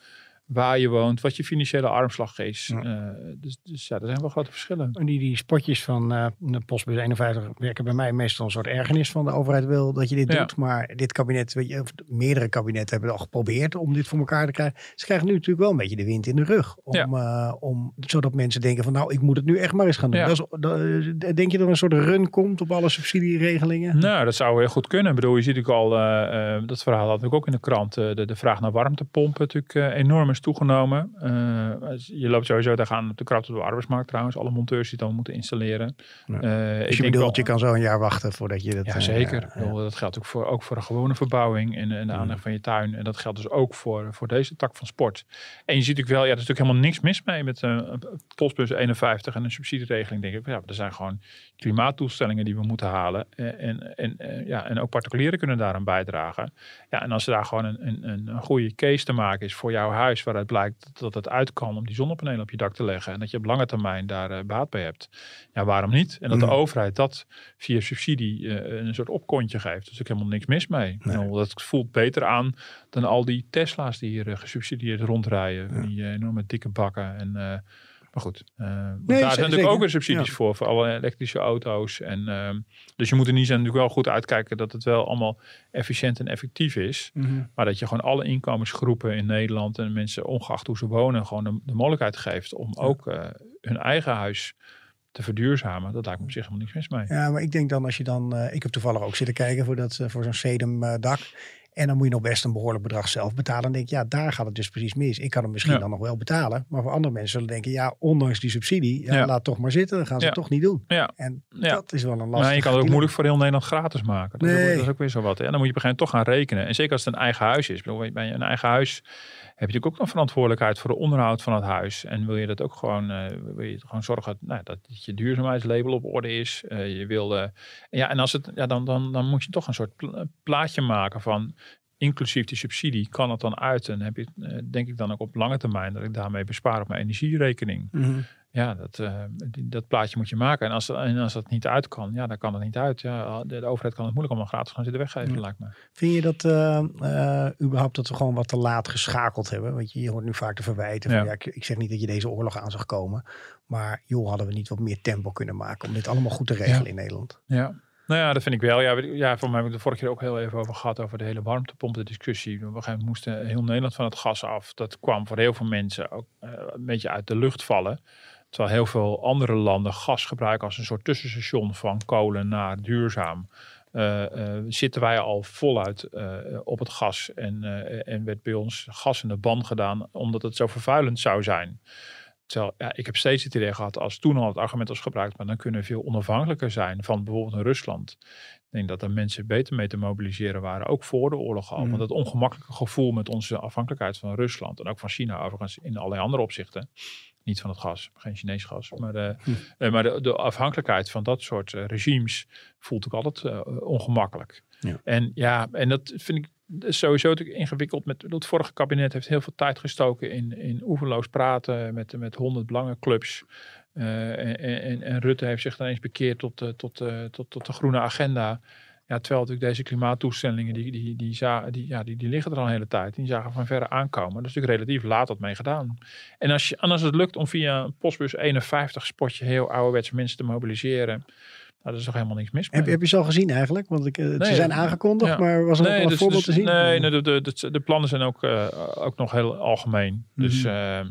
[SPEAKER 2] waar je woont, wat je financiële armslag is. Ja. Uh, dus, dus ja, er zijn wel grote verschillen.
[SPEAKER 1] En die, die spotjes van uh, de Postbus 51 werken bij mij meestal een soort ergernis van de overheid wil dat je dit ja. doet. Maar dit kabinet, weet je, of meerdere kabinetten hebben al geprobeerd om dit voor elkaar te krijgen. Ze krijgen nu natuurlijk wel een beetje de wind in de rug. Om, ja. uh, om, zodat mensen denken van nou, ik moet het nu echt maar eens gaan doen. Dat is, dat, denk je dat er een soort run komt op alle subsidieregelingen?
[SPEAKER 2] Nou, dat zou heel goed kunnen. Ik bedoel, je ziet natuurlijk al, dat verhaal had ik ook in de krant, de, de vraag naar warmtepompen natuurlijk enorm is toegenomen. Uh, je loopt sowieso daar gaan op de krapte door de arbeidsmarkt trouwens. Alle monteurs die dan moeten installeren.
[SPEAKER 1] Ja. Uh, dus je bedoelt, wel, je kan zo een jaar wachten voordat je dat...
[SPEAKER 2] Ja, zeker. Uh, ja. Dat geldt ook voor, ook voor een gewone verbouwing en, en de aanleg van je tuin. En dat geldt dus ook voor, voor deze tak van sport. En je ziet natuurlijk wel, ja, er is natuurlijk helemaal niks mis mee met een Postbus 51 en een subsidieregeling. Denk ik, ja, er zijn gewoon klimaatdoelstellingen die we moeten halen. En, en, en, ja, en ook particulieren kunnen daaraan bijdragen. Ja, en als er daar gewoon een, een, een goede case te maken is voor jouw huis, waaruit blijkt dat het uit kan om die zonnepanelen op je dak te leggen en dat je op lange termijn daar uh, baat bij hebt. Ja, waarom niet? En dat de overheid dat via subsidie uh, een soort opkontje geeft. Dus ik helemaal niks mis mee. Nee. Nou, dat voelt beter aan dan al die Tesla's die hier uh, gesubsidieerd rondrijden. Ja. Die enorme dikke bakken en... Maar goed, uh, nee, daar zijn natuurlijk ook weer subsidies ja. voor, voor alle elektrische auto's. En, uh, dus je moet er niet zijn natuurlijk wel goed uitkijken dat het wel allemaal efficiënt en effectief is. Mm -hmm. Maar dat je gewoon alle inkomensgroepen in Nederland en mensen ongeacht hoe ze wonen, gewoon de, de mogelijkheid geeft om ja. ook uh, hun eigen huis te verduurzamen. Dat lijkt me op zich helemaal niks mis mee.
[SPEAKER 1] Ja, maar ik denk dan als je dan, uh, ik heb toevallig ook zitten kijken voor, dat, voor zo'n sedum dak. En dan moet je nog best een behoorlijk bedrag zelf betalen. En denk ik, ja, daar gaat het dus precies mis. Ik kan hem misschien ja. dan nog wel betalen. Maar voor andere mensen zullen denken, ja, ondanks die subsidie, ja, ja. laat toch maar zitten. Dan gaan ze ja. het toch niet doen. En dat is wel een lastig.
[SPEAKER 2] Maar je kan het ook moeilijk voor heel Nederland gratis maken. Dat, nee. is, ook, dat is ook weer zo wat. En dan moet je op een gegeven moment toch gaan rekenen. En zeker als het een eigen huis is. Bij een eigen huis je natuurlijk ook een verantwoordelijkheid voor de onderhoud van het huis. En wil je dat ook gewoon, uh, wil je gewoon zorgen nou, dat je duurzaamheidslabel op orde is. Uh, je wil, ja, en als het, ja, dan, dan, dan moet je toch een soort plaatje maken van inclusief die subsidie, kan het dan uit. En heb je, denk ik dan ook op lange termijn dat ik daarmee bespaar op mijn energierekening. Mm -hmm. Ja, dat, uh, die, dat plaatje moet je maken. En als, en als dat niet uit kan, ja, dan kan het niet uit. Ja, de, de overheid kan het moeilijk allemaal gratis gaan zitten weggeven, ja. lijkt me.
[SPEAKER 1] Vind je dat uh, uh, überhaupt dat we gewoon wat te laat geschakeld hebben? Want je, je hoort nu vaak de verwijten van, ja. ja ik, ik, zeg niet dat je deze oorlog aan zag komen. Maar joh, hadden we niet wat meer tempo kunnen maken om dit allemaal goed te regelen in Nederland?
[SPEAKER 2] Ja, nou ja, dat vind ik wel. Ja, ja voor mij heb ik de vorige keer ook heel even over gehad over de hele warmtepompen discussie. Op een gegeven moment moesten heel Nederland van het gas af. Dat kwam voor heel veel mensen ook uh, een beetje uit de lucht vallen. Terwijl heel veel andere landen gas gebruiken als een soort tussenstation van kolen naar duurzaam. Uh, uh, zitten wij al voluit op het gas en, en werd bij ons gas in de band gedaan omdat het zo vervuilend zou zijn. Terwijl, ja, ik heb steeds het idee gehad, als toen al het argument was gebruikt, maar dan kunnen we veel onafhankelijker zijn van bijvoorbeeld Rusland. Ik denk dat er mensen beter mee te mobiliseren waren, ook voor de oorlog al. Mm. Want het ongemakkelijke gevoel met onze afhankelijkheid van Rusland en ook van China overigens in allerlei andere opzichten. Niet van het gas, geen Chinees gas. Maar, de, hm. maar de, de, afhankelijkheid van dat soort uh, regimes voelt ook altijd uh, ongemakkelijk. Ja. En ja, en dat vind ik sowieso natuurlijk ingewikkeld. Met, het vorige kabinet heeft heel veel tijd gestoken in, in oeverloos praten met, met honderd belangenclubs. Uh, en, en, en, Rutte heeft zich dan eens bekeerd tot, uh, tot, uh, tot, tot de groene agenda. Ja, terwijl natuurlijk deze klimaattoestellingen, die, die, die, die, ja, die, die liggen er al een hele tijd. Die zagen van verre aankomen. Dat is natuurlijk relatief laat dat mee gedaan. En als, je, als het lukt om via postbus 51 spotje heel ouderwetse mensen te mobiliseren. Nou, dat is toch helemaal niks mis mee.
[SPEAKER 1] Heb, heb je ze al gezien eigenlijk? Want ik, nee, ze zijn aangekondigd, ja. maar was er nee, ook dus, een voorbeeld
[SPEAKER 2] dus,
[SPEAKER 1] te zien?
[SPEAKER 2] Nee, nee de, de, de, de, plannen zijn ook, uh, ook nog heel algemeen. Mm -hmm. Dus uh, Maar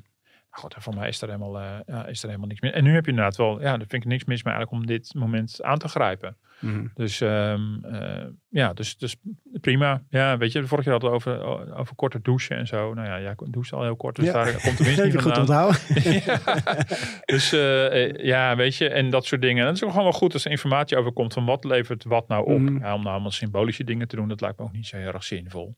[SPEAKER 2] goed, voor mij is er, helemaal, eh, ja, is er helemaal niks meer. En nu heb je inderdaad wel, ja, daar vind ik niks mis mee eigenlijk om dit moment aan te grijpen.
[SPEAKER 1] Mhm.
[SPEAKER 2] Dus ehm, eh, ja, dus, dus prima. Ja, weet je, vorige keer hadden we over, over korte douchen en zo. Nou ja, jij doucht al heel kort, dus
[SPEAKER 1] Ja.
[SPEAKER 2] daar komt tenminste niet
[SPEAKER 1] goed onthouden?
[SPEAKER 2] ja. Dus eh, eh, ja, weet je, en dat soort dingen. En dat is ook gewoon wel goed als er informatie over komt van wat levert wat nou op.
[SPEAKER 1] Mhm.
[SPEAKER 2] Ja, om nou allemaal symbolische dingen te doen, dat lijkt me ook niet zo heel erg zinvol.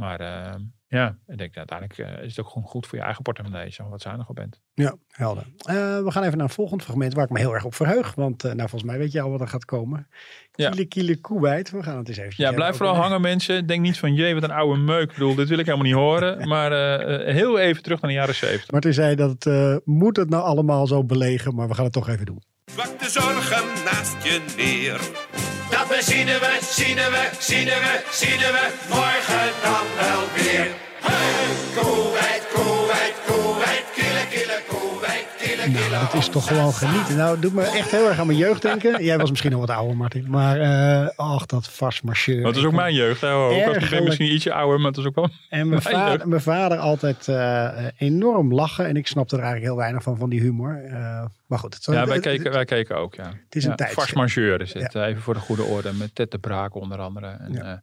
[SPEAKER 2] Maar eh, ja, ik denk uiteindelijk eh, is het ook gewoon goed voor je eigen portemonnee, als je wat zuinig op bent.
[SPEAKER 1] Ja, helder. Eh, we gaan even naar een volgend fragment waar ik me heel erg op verheug. Want eh, nou, volgens mij weet je al wat er gaat komen.
[SPEAKER 2] Ja.
[SPEAKER 1] Kiele, kiele, koebijt. We gaan het eens even
[SPEAKER 2] Ja, blijf vooral hangen mensen. Denk niet van, jee, wat een oude meuk. Ik bedoel, dit wil ik helemaal niet horen. Maar heel even terug naar de jaren zeventig.
[SPEAKER 1] Martin zei dat het, eh, moet het nou allemaal zo belegen, maar we gaan het toch even doen.
[SPEAKER 6] Zwak de zorgen naast je neer.
[SPEAKER 7] Dat we zien we, zien we, zien we, zien we morgen dan wel weer. Hey, Koeweit, Koeweit,
[SPEAKER 1] Nou, dat is toch gewoon genieten. Nou, doet me echt heel erg aan mijn jeugd denken. Jij was misschien al wat ouder, Martin. Maar, eh ach, dat vast marcheur.
[SPEAKER 2] Dat is ook mijn jeugd. Hè, ik ben misschien ietsje ouder, maar het is ook wel...
[SPEAKER 1] En mijn,
[SPEAKER 2] Mijn
[SPEAKER 1] vader, mijn vader altijd eh, enorm lachen. En ik snapte er eigenlijk heel weinig van, van die humor. Eh, maar goed, het,
[SPEAKER 2] Ja, wij keken, wij keken ook, ja. Het
[SPEAKER 1] is een
[SPEAKER 2] ja. Vars majeur is het. Even voor de goede orde. Met Ted de Braak onder andere. En,
[SPEAKER 1] Ja.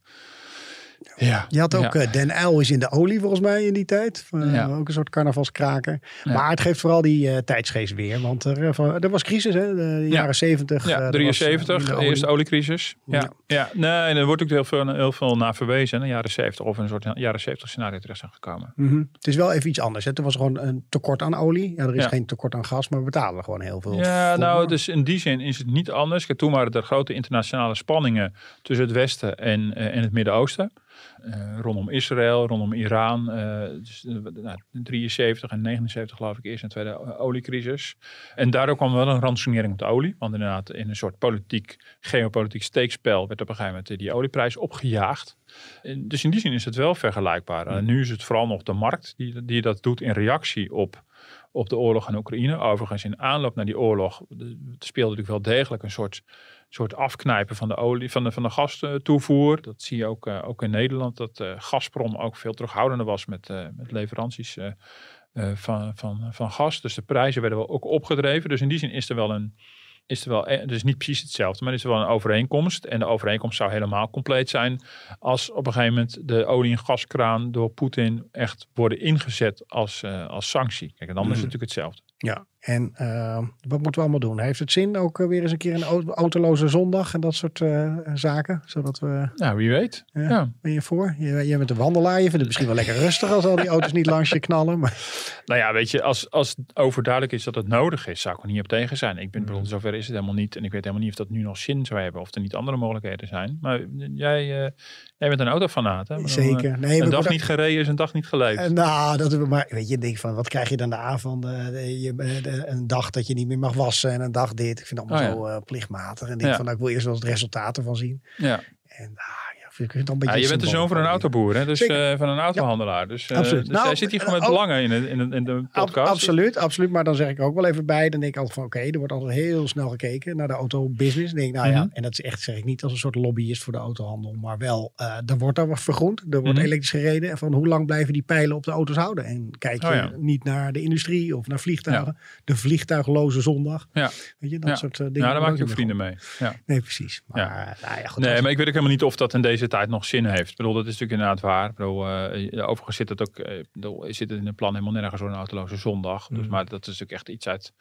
[SPEAKER 2] Ja. ja.
[SPEAKER 1] Je had ook
[SPEAKER 2] Ja.
[SPEAKER 1] eh, Den Uil is in de olie volgens mij in die tijd. Eh,
[SPEAKER 2] Ja.
[SPEAKER 1] Ook een soort carnavalskraker.
[SPEAKER 2] Ja.
[SPEAKER 1] Maar het geeft vooral die eh, tijdsgeest weer. Want er, van- er was crisis, hè? De
[SPEAKER 2] Ja.
[SPEAKER 1] jaren 70. eh,
[SPEAKER 2] Ja,
[SPEAKER 1] er was,
[SPEAKER 2] 73,
[SPEAKER 1] eh, minder
[SPEAKER 2] eerste oliecrisis. Ja.
[SPEAKER 1] Ja.
[SPEAKER 2] Ja. nee, en er wordt ook heel veel, heel veel naar verwezen. De jaren 70 of een soort jaren 70 scenario terecht zijn gekomen.
[SPEAKER 1] Mhm. Het is wel even iets anders. Hè? Er was gewoon een tekort aan olie. Ja, er is
[SPEAKER 2] Ja.
[SPEAKER 1] geen tekort aan gas, maar we betalen gewoon heel veel.
[SPEAKER 2] Ja,
[SPEAKER 1] voor.
[SPEAKER 2] nou, dus in die zin is het niet anders. Kijk, toen waren er grote internationale spanningen tussen het Westen en, eh, en het Midden-Oosten. Eh, rondom Israël, rondom Iran. eh, dus, eh, nou, 73 en 79 geloof ik eerst een tweede oliecrisis. En daardoor kwam wel een ransonering op de olie. Want inderdaad in een soort politiek, geopolitiek steekspel werd op een gegeven moment die olieprijs opgejaagd. En dus in die zin is het wel vergelijkbaar. En nu is het vooral nog de markt die, die dat doet in reactie op op de oorlog in Oekraïne. Overigens in aanloop naar die oorlog speelde natuurlijk wel degelijk een soort, soort afknijpen van de olie, van de, van de gastoevoer. Dat zie je ook, eh, ook in Nederland, dat eh Gazprom ook veel terughoudender was met, eh, met leveranties eh, eh, van, van, van gas. Dus de prijzen werden wel ook opgedreven. Dus in die zin is er wel een, is er wel, eh, dus niet precies hetzelfde, maar is er wel een overeenkomst. En de overeenkomst zou helemaal compleet zijn als op een gegeven moment de olie- en gaskraan door Poetin echt worden ingezet als, eh, als sanctie. Kijk, en dan is het natuurlijk hetzelfde.
[SPEAKER 1] Ja, en eh, wat moeten we allemaal doen? Heeft het zin ook eh, weer eens een keer een au- autoloze zondag en dat soort eh, zaken? Zodat we,
[SPEAKER 2] Nou, wie weet.
[SPEAKER 1] Ja.
[SPEAKER 2] Ja.
[SPEAKER 1] ben je voor? Je, jij bent een wandelaar, je vindt het misschien wel lekker rustig als al die auto's niet langs je knallen. Maar
[SPEAKER 2] Nou ja, weet je, als, als het overduidelijk is dat het nodig is, zou ik er niet op tegen zijn. Ik ben, bedoel, zover is het helemaal niet. En ik weet helemaal niet of dat nu nog zin zou hebben of er niet andere mogelijkheden zijn. Maar jij, eh, jij bent een autofanaat, hè?
[SPEAKER 1] Zeker. Nee,
[SPEAKER 2] een
[SPEAKER 1] we
[SPEAKER 2] dag niet gereden is een dag niet geleefd.
[SPEAKER 1] Nou, dat, maar weet je, denk van, wat krijg je dan de avond? de- je, de- een dag dat je niet meer mag wassen en een dag dit. Ik vind het allemaal
[SPEAKER 2] Oh, ja.
[SPEAKER 1] zo eh, plichtmatig. En denk
[SPEAKER 2] Ja.
[SPEAKER 1] van, nou, ik wil eerst wel het resultaat ervan zien.
[SPEAKER 2] ja.
[SPEAKER 1] En ah, vind ik het dan een beetje
[SPEAKER 2] Ja, je bent de zoon van een autoboer, hè? dus eh, van een autohandelaar. Dus,
[SPEAKER 1] Absoluut.
[SPEAKER 2] dus
[SPEAKER 1] Nou,
[SPEAKER 2] hij zit hier gewoon met
[SPEAKER 1] eh,
[SPEAKER 2] belangen in, de- in, de- in de
[SPEAKER 1] Ab-
[SPEAKER 2] podcast.
[SPEAKER 1] absoluut, absoluut. Maar dan zeg ik ook wel even bij. Dan denk ik altijd van oké, er wordt altijd heel snel gekeken naar de autobusiness. Dan denk ik, nou ja,
[SPEAKER 2] Mhm.
[SPEAKER 1] en dat is echt, zeg ik niet als een soort lobbyist voor de autohandel. Maar wel, eh er wordt daar wat vergroend. Er wordt
[SPEAKER 2] Mhm.
[SPEAKER 1] elektrisch gereden. En van hoe lang blijven die pijlen op de auto's houden? En kijk je
[SPEAKER 2] Oh ja.
[SPEAKER 1] niet naar de industrie of naar vliegtuigen. De vliegtuigloze zondag.
[SPEAKER 2] Ja.
[SPEAKER 1] Weet je, dat soort dingen.
[SPEAKER 2] Ja, daar maak je ook vrienden mee. Ja.
[SPEAKER 1] Nee, precies. Maar, nou ja, goed,
[SPEAKER 2] Nee, maar ik weet ook helemaal niet of dat in deze tijd nog zin heeft. Ik bedoel, dat is natuurlijk inderdaad waar. Ik bedoel, eh, overigens zit het ook eh, ik bedoel, zit het in het plan helemaal nergens een autoloze zondag. Dus,
[SPEAKER 1] Mm.
[SPEAKER 2] maar dat is natuurlijk echt iets uit,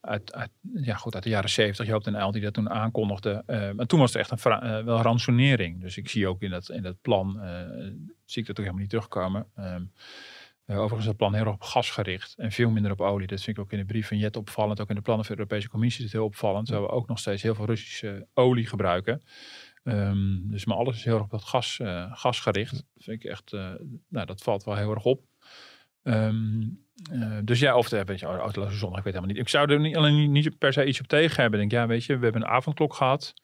[SPEAKER 2] uit, uit, ja, goed, uit de jaren zeventig. Joop den Uyl die dat toen aankondigde. Eh, maar toen was het echt een wel ransonering. Dus ik zie ook in dat, in dat plan, zie ik dat ook helemaal niet terugkomen. Ehm, eh, overigens is het plan heel erg op gas gericht en veel minder op olie. Dat vind ik ook in de brief van Jet opvallend. Ook in de plannen van de Europese Commissie is het heel opvallend. Terwijl we ook nog steeds heel veel Russische olie gebruiken. Ehm, dus maar alles is heel erg op dat gas, gas gericht. Dat vind ik echt, eh, nou dat valt wel heel erg op. Ehm, eh, dus ja, of de weet je, autoloze zondag, ik weet helemaal niet. Ik zou er niet, alleen niet, per se iets op tegen hebben. Ik denk, ja, weet je, we hebben een avondklok gehad.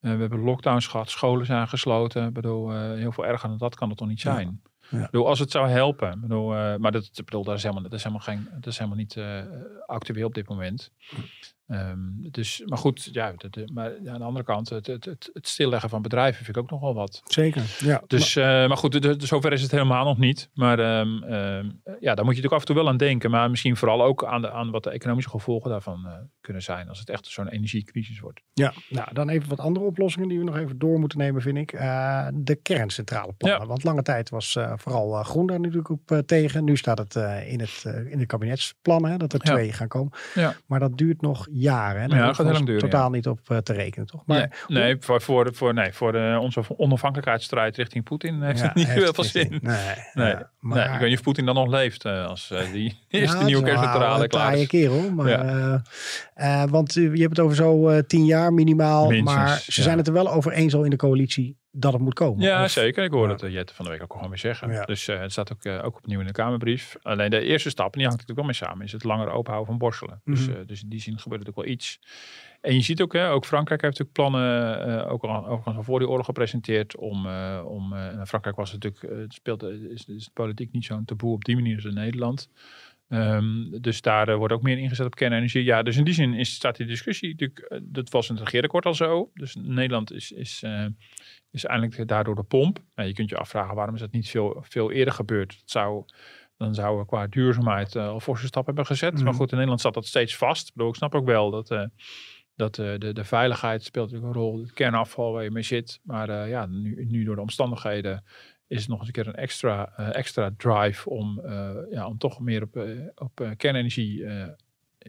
[SPEAKER 2] Eh, we hebben lockdowns gehad, scholen zijn gesloten. Ik bedoel, heel veel erger dan dat kan het toch niet zijn.
[SPEAKER 1] Ja.
[SPEAKER 2] Ik bedoel, als het zou helpen. Bedoel, maar dat, bedoel, dat, is helemaal, dat, is helemaal geen, dat is helemaal niet actueel op dit moment. Ehm, dus, maar goed, ja, de, de- maar aan de andere kant, het, het, het, het stilleggen van bedrijven vind ik ook nog wel wat.
[SPEAKER 1] Zeker. Ja.
[SPEAKER 2] Dus, eh, maar goed, de, de- zover is het helemaal nog niet. Maar ehm, ehm, ja, daar moet je natuurlijk af en toe wel aan denken. Maar misschien vooral ook aan, de, aan wat de economische gevolgen daarvan eh, kunnen zijn. Als het echt zo'n energiecrisis wordt.
[SPEAKER 1] Ja, nou dan even wat andere oplossingen die we nog even door moeten nemen, vind ik. Eh, de kerncentrale plannen.
[SPEAKER 2] Ja.
[SPEAKER 1] Want lange tijd was vooral Groen daar natuurlijk op tegen. Nu staat het in, het, in de kabinetsplannen hè, dat er
[SPEAKER 2] Ja.
[SPEAKER 1] twee gaan komen.
[SPEAKER 2] Ja.
[SPEAKER 1] Maar dat duurt nog jaren. Hè? Daar
[SPEAKER 2] Ja,
[SPEAKER 1] hoeven
[SPEAKER 2] gaat heel lang duren,
[SPEAKER 1] Totaal niet op eh, te rekenen, toch? Maar
[SPEAKER 2] nee, nee, voor, voor, de- voor, nee, voor de, onze onafhankelijkheidsstrijd richting Poetin heeft
[SPEAKER 1] Ja,
[SPEAKER 2] het niet
[SPEAKER 1] heeft
[SPEAKER 2] heel veel zin.
[SPEAKER 1] Nee,
[SPEAKER 2] Nee,
[SPEAKER 1] ja,
[SPEAKER 2] nee, ik weet niet of Poetin dan nog leeft eh, als eh, die eerste
[SPEAKER 1] Ja,
[SPEAKER 2] nieuwe kerncentrale
[SPEAKER 1] een
[SPEAKER 2] klaar is.
[SPEAKER 1] kerel. Maar,
[SPEAKER 2] Ja.
[SPEAKER 1] want je hebt het over zo tien jaar minimaal.
[SPEAKER 2] Minstens,
[SPEAKER 1] maar ze
[SPEAKER 2] ja.
[SPEAKER 1] zijn het er wel over eens al in de coalitie dat het moet komen.
[SPEAKER 2] Ja,
[SPEAKER 1] Of-
[SPEAKER 2] zeker. Ik hoorde
[SPEAKER 1] Ja.
[SPEAKER 2] het uh, Jette van de week ook gewoon weer zeggen.
[SPEAKER 1] Ja.
[SPEAKER 2] Dus eh, het staat ook, eh, ook opnieuw in de Kamerbrief. Alleen de eerste stap, en die hangt natuurlijk wel mee samen, is het langer openhouden van Borselen. dus,
[SPEAKER 1] Mhm.
[SPEAKER 2] eh, dus in die zin gebeurt ook wel iets. En je ziet ook, hè, ook Frankrijk heeft natuurlijk plannen, eh, ook al overigens al voor die oorlog gepresenteerd, om, eh, om eh, Frankrijk was natuurlijk, eh, het speelt, eh, is, is de politiek niet zo'n taboe op die manier als in Nederland. Ehm, dus daar eh, wordt ook meer ingezet op kernenergie. Ja, dus in die zin is, staat die discussie natuurlijk, eh, dat was in het regeerakkoord al zo. Dus Nederland is, is, eh, is eindelijk daardoor de pomp. Nou, je kunt je afvragen waarom is dat niet veel, veel eerder gebeurd. Zou, dan zouden we qua duurzaamheid eh, al forse stap hebben gezet.
[SPEAKER 1] Mhm.
[SPEAKER 2] Maar goed, in Nederland zat dat steeds vast. Ik, bedoel, ik snap ook wel dat, dat de, de veiligheid speelt natuurlijk een rol. Het kernafval waar je mee zit. Maar ja, nu, nu door de omstandigheden is het nog eens een keer een extra, eh, extra drive om, eh, ja, om toch meer op, eh, op kernenergie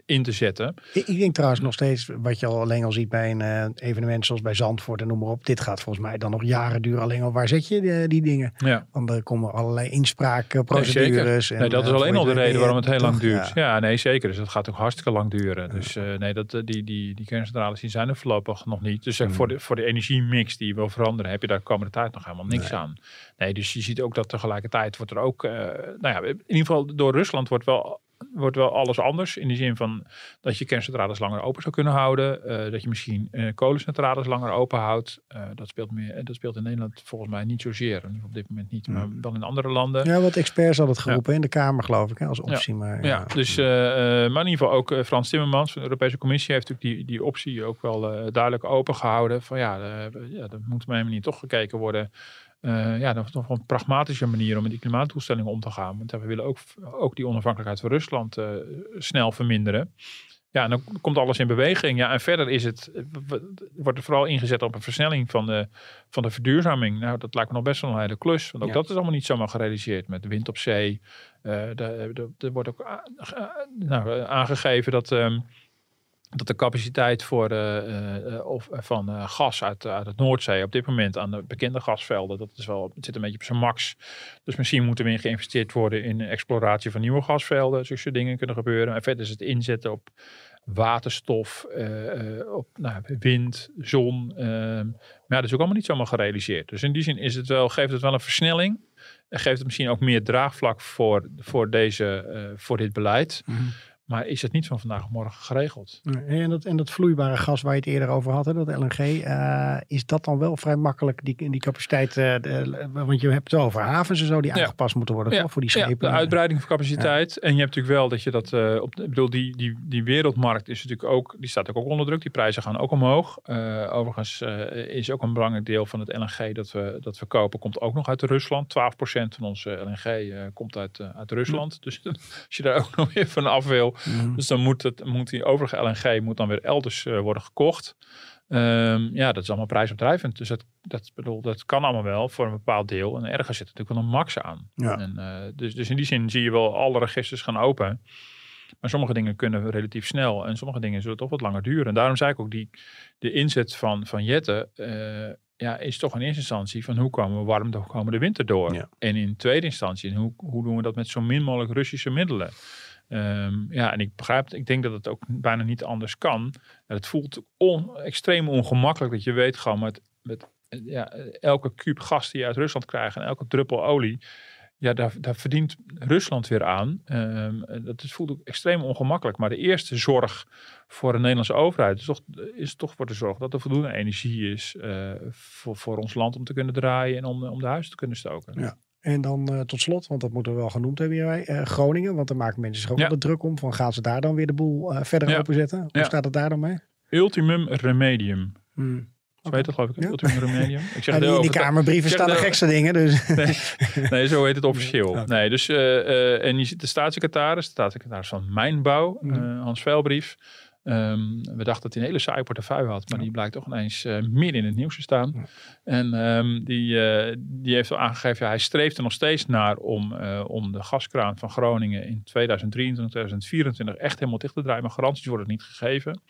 [SPEAKER 2] in te zetten.
[SPEAKER 1] Ik, ik denk trouwens nog steeds, wat je al alleen al ziet bij een eh, evenement zoals bij Zandvoort en noem maar op. Dit gaat volgens mij dan nog jaren duren. Alleen al waar zet je die, die dingen?
[SPEAKER 2] Ja.
[SPEAKER 1] Want er komen allerlei
[SPEAKER 2] Nee,
[SPEAKER 1] inspraakprocedures. en,
[SPEAKER 2] Nee, dat is
[SPEAKER 1] eh,
[SPEAKER 2] alleen al de reden waarom het heel lang duurt.
[SPEAKER 1] Ja.
[SPEAKER 2] Ja. nee, zeker. Dus dat gaat ook hartstikke lang duren. Dus eh, nee, dat, eh, die, die, die kerncentrales die zijn er voorlopig nog niet. Dus eh,
[SPEAKER 1] Mm.
[SPEAKER 2] voor, de, voor de energiemix die je wil veranderen, heb je daar de komende tijd nog helemaal niks aan. Nee, dus je ziet ook dat tegelijkertijd wordt er ook, eh, nou ja, in ieder geval door Rusland wordt wel wordt wel alles anders. In de zin van dat je kerncentrales langer open zou kunnen houden. eh, dat je misschien eh, kolencentrales langer open houdt. Eh, dat, speelt meer, dat speelt in Nederland volgens mij niet zozeer. Op dit moment niet. Maar wel in andere landen.
[SPEAKER 1] Ja, wat experts hadden het geroepen in de Kamer, geloof ik, hè, als optie. Maar,
[SPEAKER 2] Ja,
[SPEAKER 1] ja.
[SPEAKER 2] dus, maar in ieder geval ook Frans Timmermans van de Europese Commissie heeft natuurlijk die, die optie ook wel duidelijk open gehouden. Van ja, ja, dat moet op een manier toch gekeken worden. Eh ja, dat is toch een pragmatische manier om met die klimaatdoelstellingen om te gaan. Want we willen ook, ook die onafhankelijkheid van Rusland eh, snel verminderen. Ja, en dan komt alles in beweging. Ja, en verder is het, eh, wordt er vooral ingezet op een versnelling van de, van de verduurzaming. Nou, dat lijkt me nog best wel een hele klus. Want ook
[SPEAKER 1] Ja.
[SPEAKER 2] dat is allemaal niet zomaar gerealiseerd met wind op zee. De- er wordt ook nou, aangegeven dat, ehm, dat de capaciteit voor, eh, eh, of, van eh, gas uit, uit het Noordzee op dit moment aan de bekende gasvelden, dat is wel, het zit een beetje op zijn max. Dus misschien moeten we in geïnvesteerd worden in exploratie van nieuwe gasvelden. Zulke dingen kunnen gebeuren. En verder is het inzetten op waterstof, eh, eh, op nou, wind, zon. maar ja, dat is ook allemaal niet zomaar gerealiseerd. Dus in die zin is het wel, geeft het wel een versnelling. En geeft het misschien ook meer draagvlak voor, voor, deze, eh, voor dit beleid.
[SPEAKER 1] Mhm.
[SPEAKER 2] Maar is het niet van vandaag op morgen geregeld?
[SPEAKER 1] En dat, en dat vloeibare gas waar je het eerder over had, hè, dat LNG, eh, is dat dan wel vrij makkelijk, die, die capaciteit? eh, de- want je hebt het over havens en zo die
[SPEAKER 2] Ja.
[SPEAKER 1] aangepast moeten worden toch, voor die
[SPEAKER 2] ja,
[SPEAKER 1] schepen.
[SPEAKER 2] de uitbreiding van capaciteit. En je hebt natuurlijk wel dat je dat eh, op. Ik bedoel, die, die, die wereldmarkt is natuurlijk ook. Die staat ook onder druk. Die prijzen gaan ook omhoog. Eh, overigens eh, is ook een belangrijk deel van het LNG dat we, dat we kopen, komt ook nog uit Rusland. 12% van onze LNG eh, komt uit, eh, uit Rusland. Dus als je daar ook nog weer van af wil.
[SPEAKER 1] Mhm.
[SPEAKER 2] Dus dan moet, het, moet die overige LNG moet dan weer elders eh, worden gekocht. Ehm, ja, dat is allemaal prijsopdrijvend. Dus dat, dat, bedoel, dat kan allemaal wel voor een bepaald deel. En ergens zit natuurlijk wel een max aan.
[SPEAKER 1] Ja.
[SPEAKER 2] En, eh, dus, dus in die zin zie je wel alle registers gaan open. Maar sommige dingen kunnen relatief snel. En sommige dingen zullen toch wat langer duren. En daarom zei ik ook, die, de inzet van, van Jette eh, ja, is toch in eerste instantie van hoe komen we warm hoe komen de winter door.
[SPEAKER 1] Ja.
[SPEAKER 2] En in tweede instantie, hoe, hoe doen we dat met zo min mogelijk Russische middelen. Ehm, ja, en ik begrijp, ik denk dat het ook bijna niet anders kan. En het voelt extreem ongemakkelijk dat je weet gewoon met, ja, elke kuub gas die je uit Rusland krijgt en elke druppel olie. Ja, daar, daar verdient Rusland weer aan. Ehm, dat is, voelt ook extreem ongemakkelijk. Maar de eerste zorg voor de Nederlandse overheid is toch, is toch voor de zorg dat er voldoende energie is eh, voor, voor ons land om te kunnen draaien en om, om de huizen te kunnen stoken.
[SPEAKER 1] Ja. En dan eh, tot slot, want dat moeten we wel genoemd hebben hier, eh, Groningen. Want daar maken mensen zich ook
[SPEAKER 2] Ja.
[SPEAKER 1] wel de druk om. Van gaan ze daar dan weer de boel eh, verder
[SPEAKER 2] Ja.
[SPEAKER 1] openzetten? Hoe
[SPEAKER 2] Ja.
[SPEAKER 1] staat het daar dan mee?
[SPEAKER 2] Ultimum remedium.
[SPEAKER 1] Hmm.
[SPEAKER 2] Zo heet dat geloof ik. Ultimum remedium. Ik zeg
[SPEAKER 1] die, kamerbrieven staan de gekste dingen. Dus.
[SPEAKER 2] Nee, zo heet het officieel. Nee, dus, en je ziet de staatssecretaris, de staatssecretaris van Mijnbouw, eh, Hans Velbrief. Ehm, we dachten dat hij een hele saaie portefeuille had, maar die blijkt toch ineens eh, midden in het nieuws te staan.
[SPEAKER 1] Ja.
[SPEAKER 2] En ehm, die, eh, die heeft al aangegeven, ja, hij streeft er nog steeds naar om, eh, om de gaskraan van Groningen in 2023, 2024 echt helemaal dicht te draaien. Maar garanties worden niet gegeven.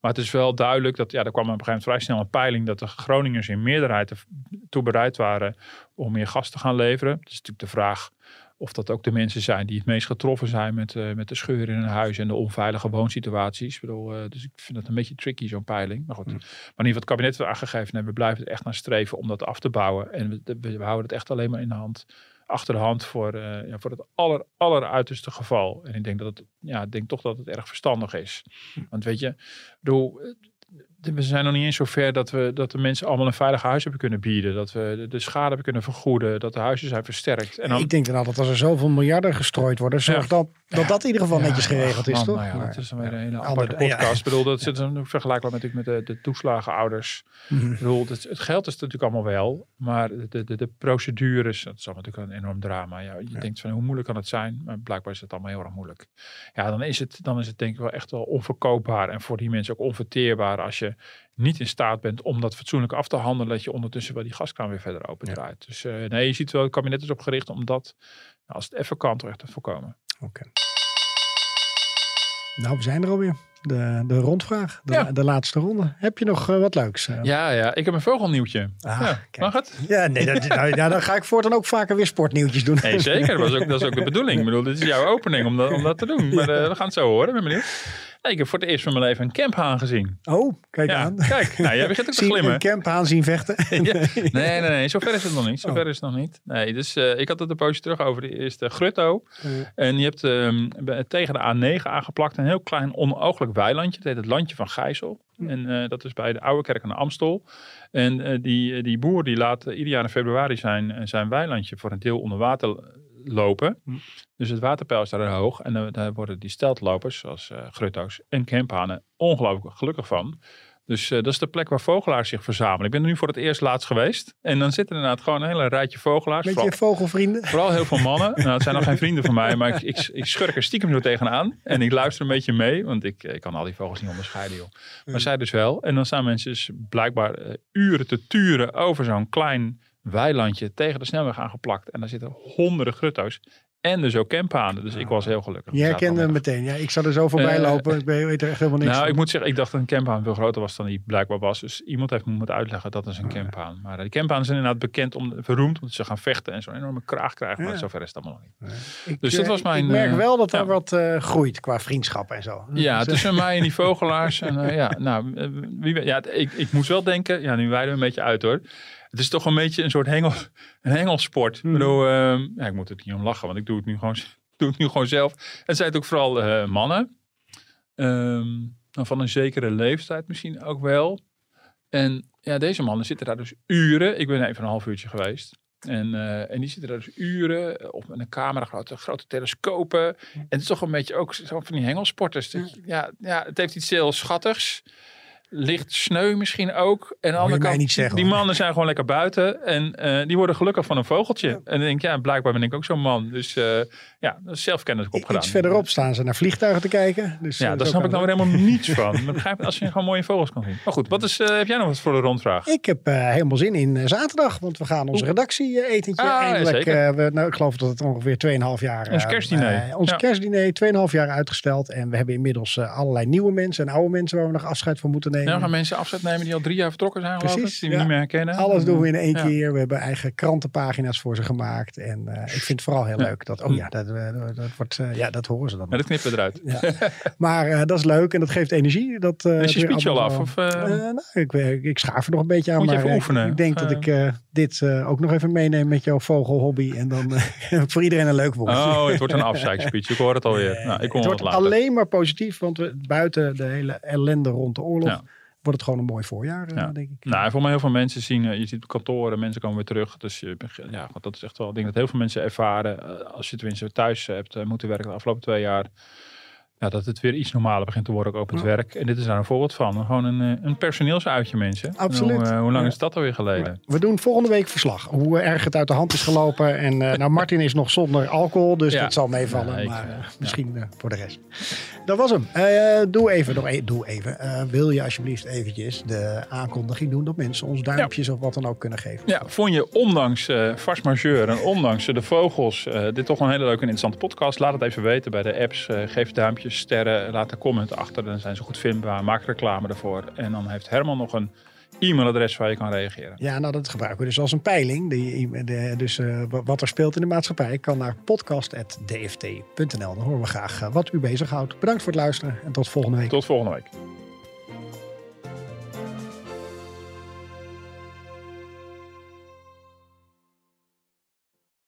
[SPEAKER 2] Maar het is wel duidelijk dat, ja, er kwam op een gegeven moment vrij snel een peiling dat de Groningers in meerderheid toe bereid waren om meer gas te gaan leveren. Het is natuurlijk de vraag of dat ook de mensen zijn die het meest getroffen zijn met, eh, met de scheuren in hun huis en de onveilige woonsituaties. Ik bedoel, eh, dus ik vind het een beetje tricky, zo'n peiling. Maar goed, maar in ieder geval het kabinet heeft aangegeven, nee, we blijven er echt naar streven om dat af te bouwen. En we, we, we houden het echt alleen maar in de hand, achter de hand voor, eh, ja, voor het aller, alleruiterste geval. En ik denk, dat het, ja, ik denk toch dat het erg verstandig is. Want weet je, ik bedoel, we zijn nog niet eens zover dat we dat de mensen allemaal een veilig huis hebben kunnen bieden. Dat we de, de schade hebben kunnen vergoeden. Dat de huizen zijn versterkt. En dan,
[SPEAKER 1] Ik denk dan altijd als er zoveel miljarden gestrooid worden, zorg
[SPEAKER 2] Ja.
[SPEAKER 1] dat dat, dat in ieder geval
[SPEAKER 2] Ja,
[SPEAKER 1] netjes geregeld is, toch?
[SPEAKER 2] nou
[SPEAKER 1] Maar-
[SPEAKER 2] dat is dan weer een hele
[SPEAKER 1] Andere-
[SPEAKER 2] aparte podcast. Ik bedoel, dat zit vergelijkbaar met, met de, de toeslagenouders.
[SPEAKER 1] Mhm.
[SPEAKER 2] Ik bedoel, het, het geld is natuurlijk allemaal wel, maar de, de, de procedures, dat is natuurlijk een enorm drama. Ja, je denkt van hoe moeilijk kan het zijn, maar blijkbaar is het allemaal heel erg moeilijk. Ja, dan is het, dan is het denk ik wel echt wel onverkoopbaar en voor die mensen ook onverteerbaar als je niet in staat bent om dat fatsoenlijk af te handelen, dat je ondertussen wel die gaskraan weer verder opendraait. Dus eh, nee, je ziet wel, het kabinet is opgericht om dat, nou, als het even kan, toch echt te voorkomen.
[SPEAKER 1] Oké. Nou, we zijn er alweer. De, de rondvraag, de,
[SPEAKER 2] Ja.
[SPEAKER 1] de laatste ronde. Heb je nog eh, wat leuks? eh?
[SPEAKER 2] Ja, ja, ik heb een vogelnieuwtje.
[SPEAKER 1] Ah,
[SPEAKER 2] ja, mag het?
[SPEAKER 1] Ja, nee, dat, nou, ja, dan ga ik voortaan ook vaker weer sportnieuwtjes doen.
[SPEAKER 2] Nee, zeker. Dat, was ook, dat is ook de bedoeling. Ik bedoel, dit is jouw opening om dat, om dat te doen. Maar we gaan het zo horen. Ben benieuwd. Ik heb voor het eerst van mijn leven een camphaan gezien.
[SPEAKER 1] Oh, kijk
[SPEAKER 2] Ja,
[SPEAKER 1] aan.
[SPEAKER 2] kijk. Nou, jij begint ook te glimmen.
[SPEAKER 1] een camp aan zien vechten.
[SPEAKER 2] Ja. Nee, nee, nee. Zover is het nog niet. Zover
[SPEAKER 1] Oh.
[SPEAKER 2] is het nog niet. Nee, dus eh, ik had het een poosje terug over de eerste Grutto. En je hebt ehm, tegen de A9 aangeplakt een heel klein onooglijk weilandje. Het heet het Landje van Gijzel. En eh, dat is bij de Oude Kerk aan de Amstel. En eh, die, die boer die laat ieder jaar in februari zijn, zijn weilandje voor een deel onder water lopen.
[SPEAKER 1] Hm.
[SPEAKER 2] Dus het waterpeil is daar hoog. En dan daar worden die steltlopers, zoals eh grutto's en camphanen, ongelooflijk gelukkig van. Dus eh, dat is de plek waar vogelaars zich verzamelen. Ik ben er nu voor het eerst laatst geweest. En dan zitten er inderdaad gewoon een hele rijtje vogelaars.
[SPEAKER 1] Met
[SPEAKER 2] Vooral-
[SPEAKER 1] je vogelvrienden.
[SPEAKER 2] Vooral heel veel mannen. Nou, het zijn nog geen vrienden van mij, maar ik, ik, ik schurk er stiekem zo tegenaan. En ik luister een beetje mee, want ik, ik kan al die vogels niet onderscheiden, joh. Maar zij dus wel. En dan staan mensen dus blijkbaar eh, uren te turen over zo'n klein weilandje tegen de snelweg aangeplakt. En daar zitten honderden grutto's. En dus ook campanen. Dus ik was heel gelukkig.
[SPEAKER 1] Je herkende hem meteen. Ja, ik zou er zo voorbij
[SPEAKER 2] Eh,
[SPEAKER 1] lopen. Ik weet er echt helemaal niks
[SPEAKER 2] Nou,
[SPEAKER 1] van.
[SPEAKER 2] ik moet zeggen, ik dacht dat een campaan veel groter was dan die blijkbaar was. Dus iemand heeft me moeten uitleggen dat is een campaan. Maar eh, die campanen zijn inderdaad bekend om, verroemd omdat ze gaan vechten en zo'n enorme kraag krijgen. Maar
[SPEAKER 1] Ja.
[SPEAKER 2] zover is het allemaal nog niet.
[SPEAKER 1] Ik,
[SPEAKER 2] dus dat
[SPEAKER 1] eh,
[SPEAKER 2] was mijn,
[SPEAKER 1] Ik merk
[SPEAKER 2] eh,
[SPEAKER 1] wel dat er wat eh, groeit qua vriendschap en zo.
[SPEAKER 2] Ja,
[SPEAKER 1] Dus, eh,
[SPEAKER 2] tussen mij en die vogelaars. En, eh, ja, nou, eh, wie, weet- ja, ik, ik moest wel denken, ja, nu wijden we een beetje uit hoor. Het is toch een beetje een soort hengel, een hengelsport.
[SPEAKER 1] Hmm.
[SPEAKER 2] Ik bedoel, ehm, ja, ik moet er niet om lachen, want ik doe het nu gewoon, doe het nu gewoon zelf. Het zijn ook vooral eh, mannen. Ehm, nou, van een zekere leeftijd misschien ook wel. En ja, deze mannen zitten daar dus uren. Ik ben even een half uurtje geweest. En, eh, en die zitten daar dus uren eh, op met een camera, grote, grote telescopen. En het is toch een beetje ook zo van die hengelsporters. Dat ja, ja, het heeft iets heel schattigs. Licht sneu misschien ook. En aan de andere kant,
[SPEAKER 1] niet zeggen,
[SPEAKER 2] die mannen zijn gewoon lekker buiten. En eh, die worden gelukkig van een vogeltje. En dan denk ik, ja, blijkbaar ben ik ook zo'n man. Dus eh, ja, zelfkennis ook opgedaan.
[SPEAKER 1] Iets verderop staan ze naar vliegtuigen te kijken. Dus,
[SPEAKER 2] Ja,
[SPEAKER 1] eh,
[SPEAKER 2] daar snap ik dan
[SPEAKER 1] het
[SPEAKER 2] weer helemaal niets van. Maar begrijp als je gewoon mooie vogels kan zien. Maar goed, wat is, heb jij nog wat voor de rondvraag?
[SPEAKER 1] Ik heb helemaal zin in zaterdag, want we gaan onze redactie eh, etentje
[SPEAKER 2] Ah,
[SPEAKER 1] eindelijk. we, nou, ik geloof dat het ongeveer 2,5 jaar.
[SPEAKER 2] Ons kerstdiner.
[SPEAKER 1] ons
[SPEAKER 2] Ja.
[SPEAKER 1] kerstdiner 2,5 jaar uitgesteld. En we hebben inmiddels allerlei nieuwe mensen en oude mensen waar we nog afscheid van moeten nemen.
[SPEAKER 2] Nou, gaan mensen afzet nemen die al drie jaar vertrokken zijn, geloof
[SPEAKER 1] Precies,
[SPEAKER 2] ik. Die we
[SPEAKER 1] ja.
[SPEAKER 2] niet meer herkennen.
[SPEAKER 1] Alles doen we in één
[SPEAKER 2] Ja.
[SPEAKER 1] keer. We hebben eigen krantenpagina's voor ze gemaakt. En eh, ik vind het vooral heel
[SPEAKER 2] Ja.
[SPEAKER 1] leuk. Dat, oh ja, dat, eh, dat, dat wordt, eh, ja, dat horen ze dan.
[SPEAKER 2] Ja, dat knippen we eruit.
[SPEAKER 1] Ja. Maar eh, dat is leuk en dat geeft energie. Dat, eh,
[SPEAKER 2] Is je speech al af? Of,
[SPEAKER 1] nou, ik, ik, ik schaaf er nog een beetje aan.
[SPEAKER 2] Moet je
[SPEAKER 1] maar
[SPEAKER 2] even oefenen,
[SPEAKER 1] Ik denk dat ik eh, dit eh, ook nog even meeneem met jouw vogelhobby. En dan eh, voor iedereen een leuk woordje.
[SPEAKER 2] oh, het wordt een afzeikspeech. Ik hoor het alweer. nou, ik kom
[SPEAKER 1] het wordt
[SPEAKER 2] later.
[SPEAKER 1] alleen maar positief, want we buiten de hele ellende rond de oorlog
[SPEAKER 2] Ja.
[SPEAKER 1] Wordt het gewoon een mooi voorjaar,
[SPEAKER 2] Ja.
[SPEAKER 1] denk ik.
[SPEAKER 2] Nou, voor mij heel veel mensen zien, eh, je ziet kantoren, mensen komen weer terug. Dus je, ja, want dat is echt wel, ik denk dat heel veel mensen ervaren, eh, als je tenminste thuis hebt eh, moeten werken de afgelopen twee jaar, ja, dat het weer iets normaler begint te worden ook op het
[SPEAKER 1] Ja.
[SPEAKER 2] werk. En dit is daar een voorbeeld van. Gewoon een, eh, een personeelsuitje, mensen.
[SPEAKER 1] Absoluut.
[SPEAKER 2] Hoe, eh, hoe lang
[SPEAKER 1] Ja.
[SPEAKER 2] is dat alweer geleden?
[SPEAKER 1] We doen volgende week verslag. Hoe erg het uit de hand is gelopen. En eh, nou, Martin is nog zonder alcohol, dus
[SPEAKER 2] Ja.
[SPEAKER 1] dat zal meevallen. Maar
[SPEAKER 2] eh,
[SPEAKER 1] eh, misschien eh, voor de rest. Dat was hem. Eh, doe even, nog e- doe even. Eh, wil je alsjeblieft eventjes de aankondiging doen dat mensen ons duimpjes of wat dan ook kunnen geven?
[SPEAKER 2] Ja, vond je ondanks eh Vast Majeur en ondanks de vogels eh, dit toch een hele leuke en interessante podcast? Laat het even weten bij de apps. Eh, geef duimpjes, sterren, laat een comment achter. Dan zijn ze goed vindbaar. Maak reclame ervoor. En dan heeft Herman nog een e-mailadres waar je kan reageren.
[SPEAKER 1] Ja, nou dat gebruiken we dus als een peiling. Die, de, dus eh, wa- wat er speelt in de maatschappij kan naar podcast.dft.nl. Dan horen we graag eh, wat u bezighoudt. Bedankt voor het luisteren en tot volgende week.
[SPEAKER 2] Tot volgende week.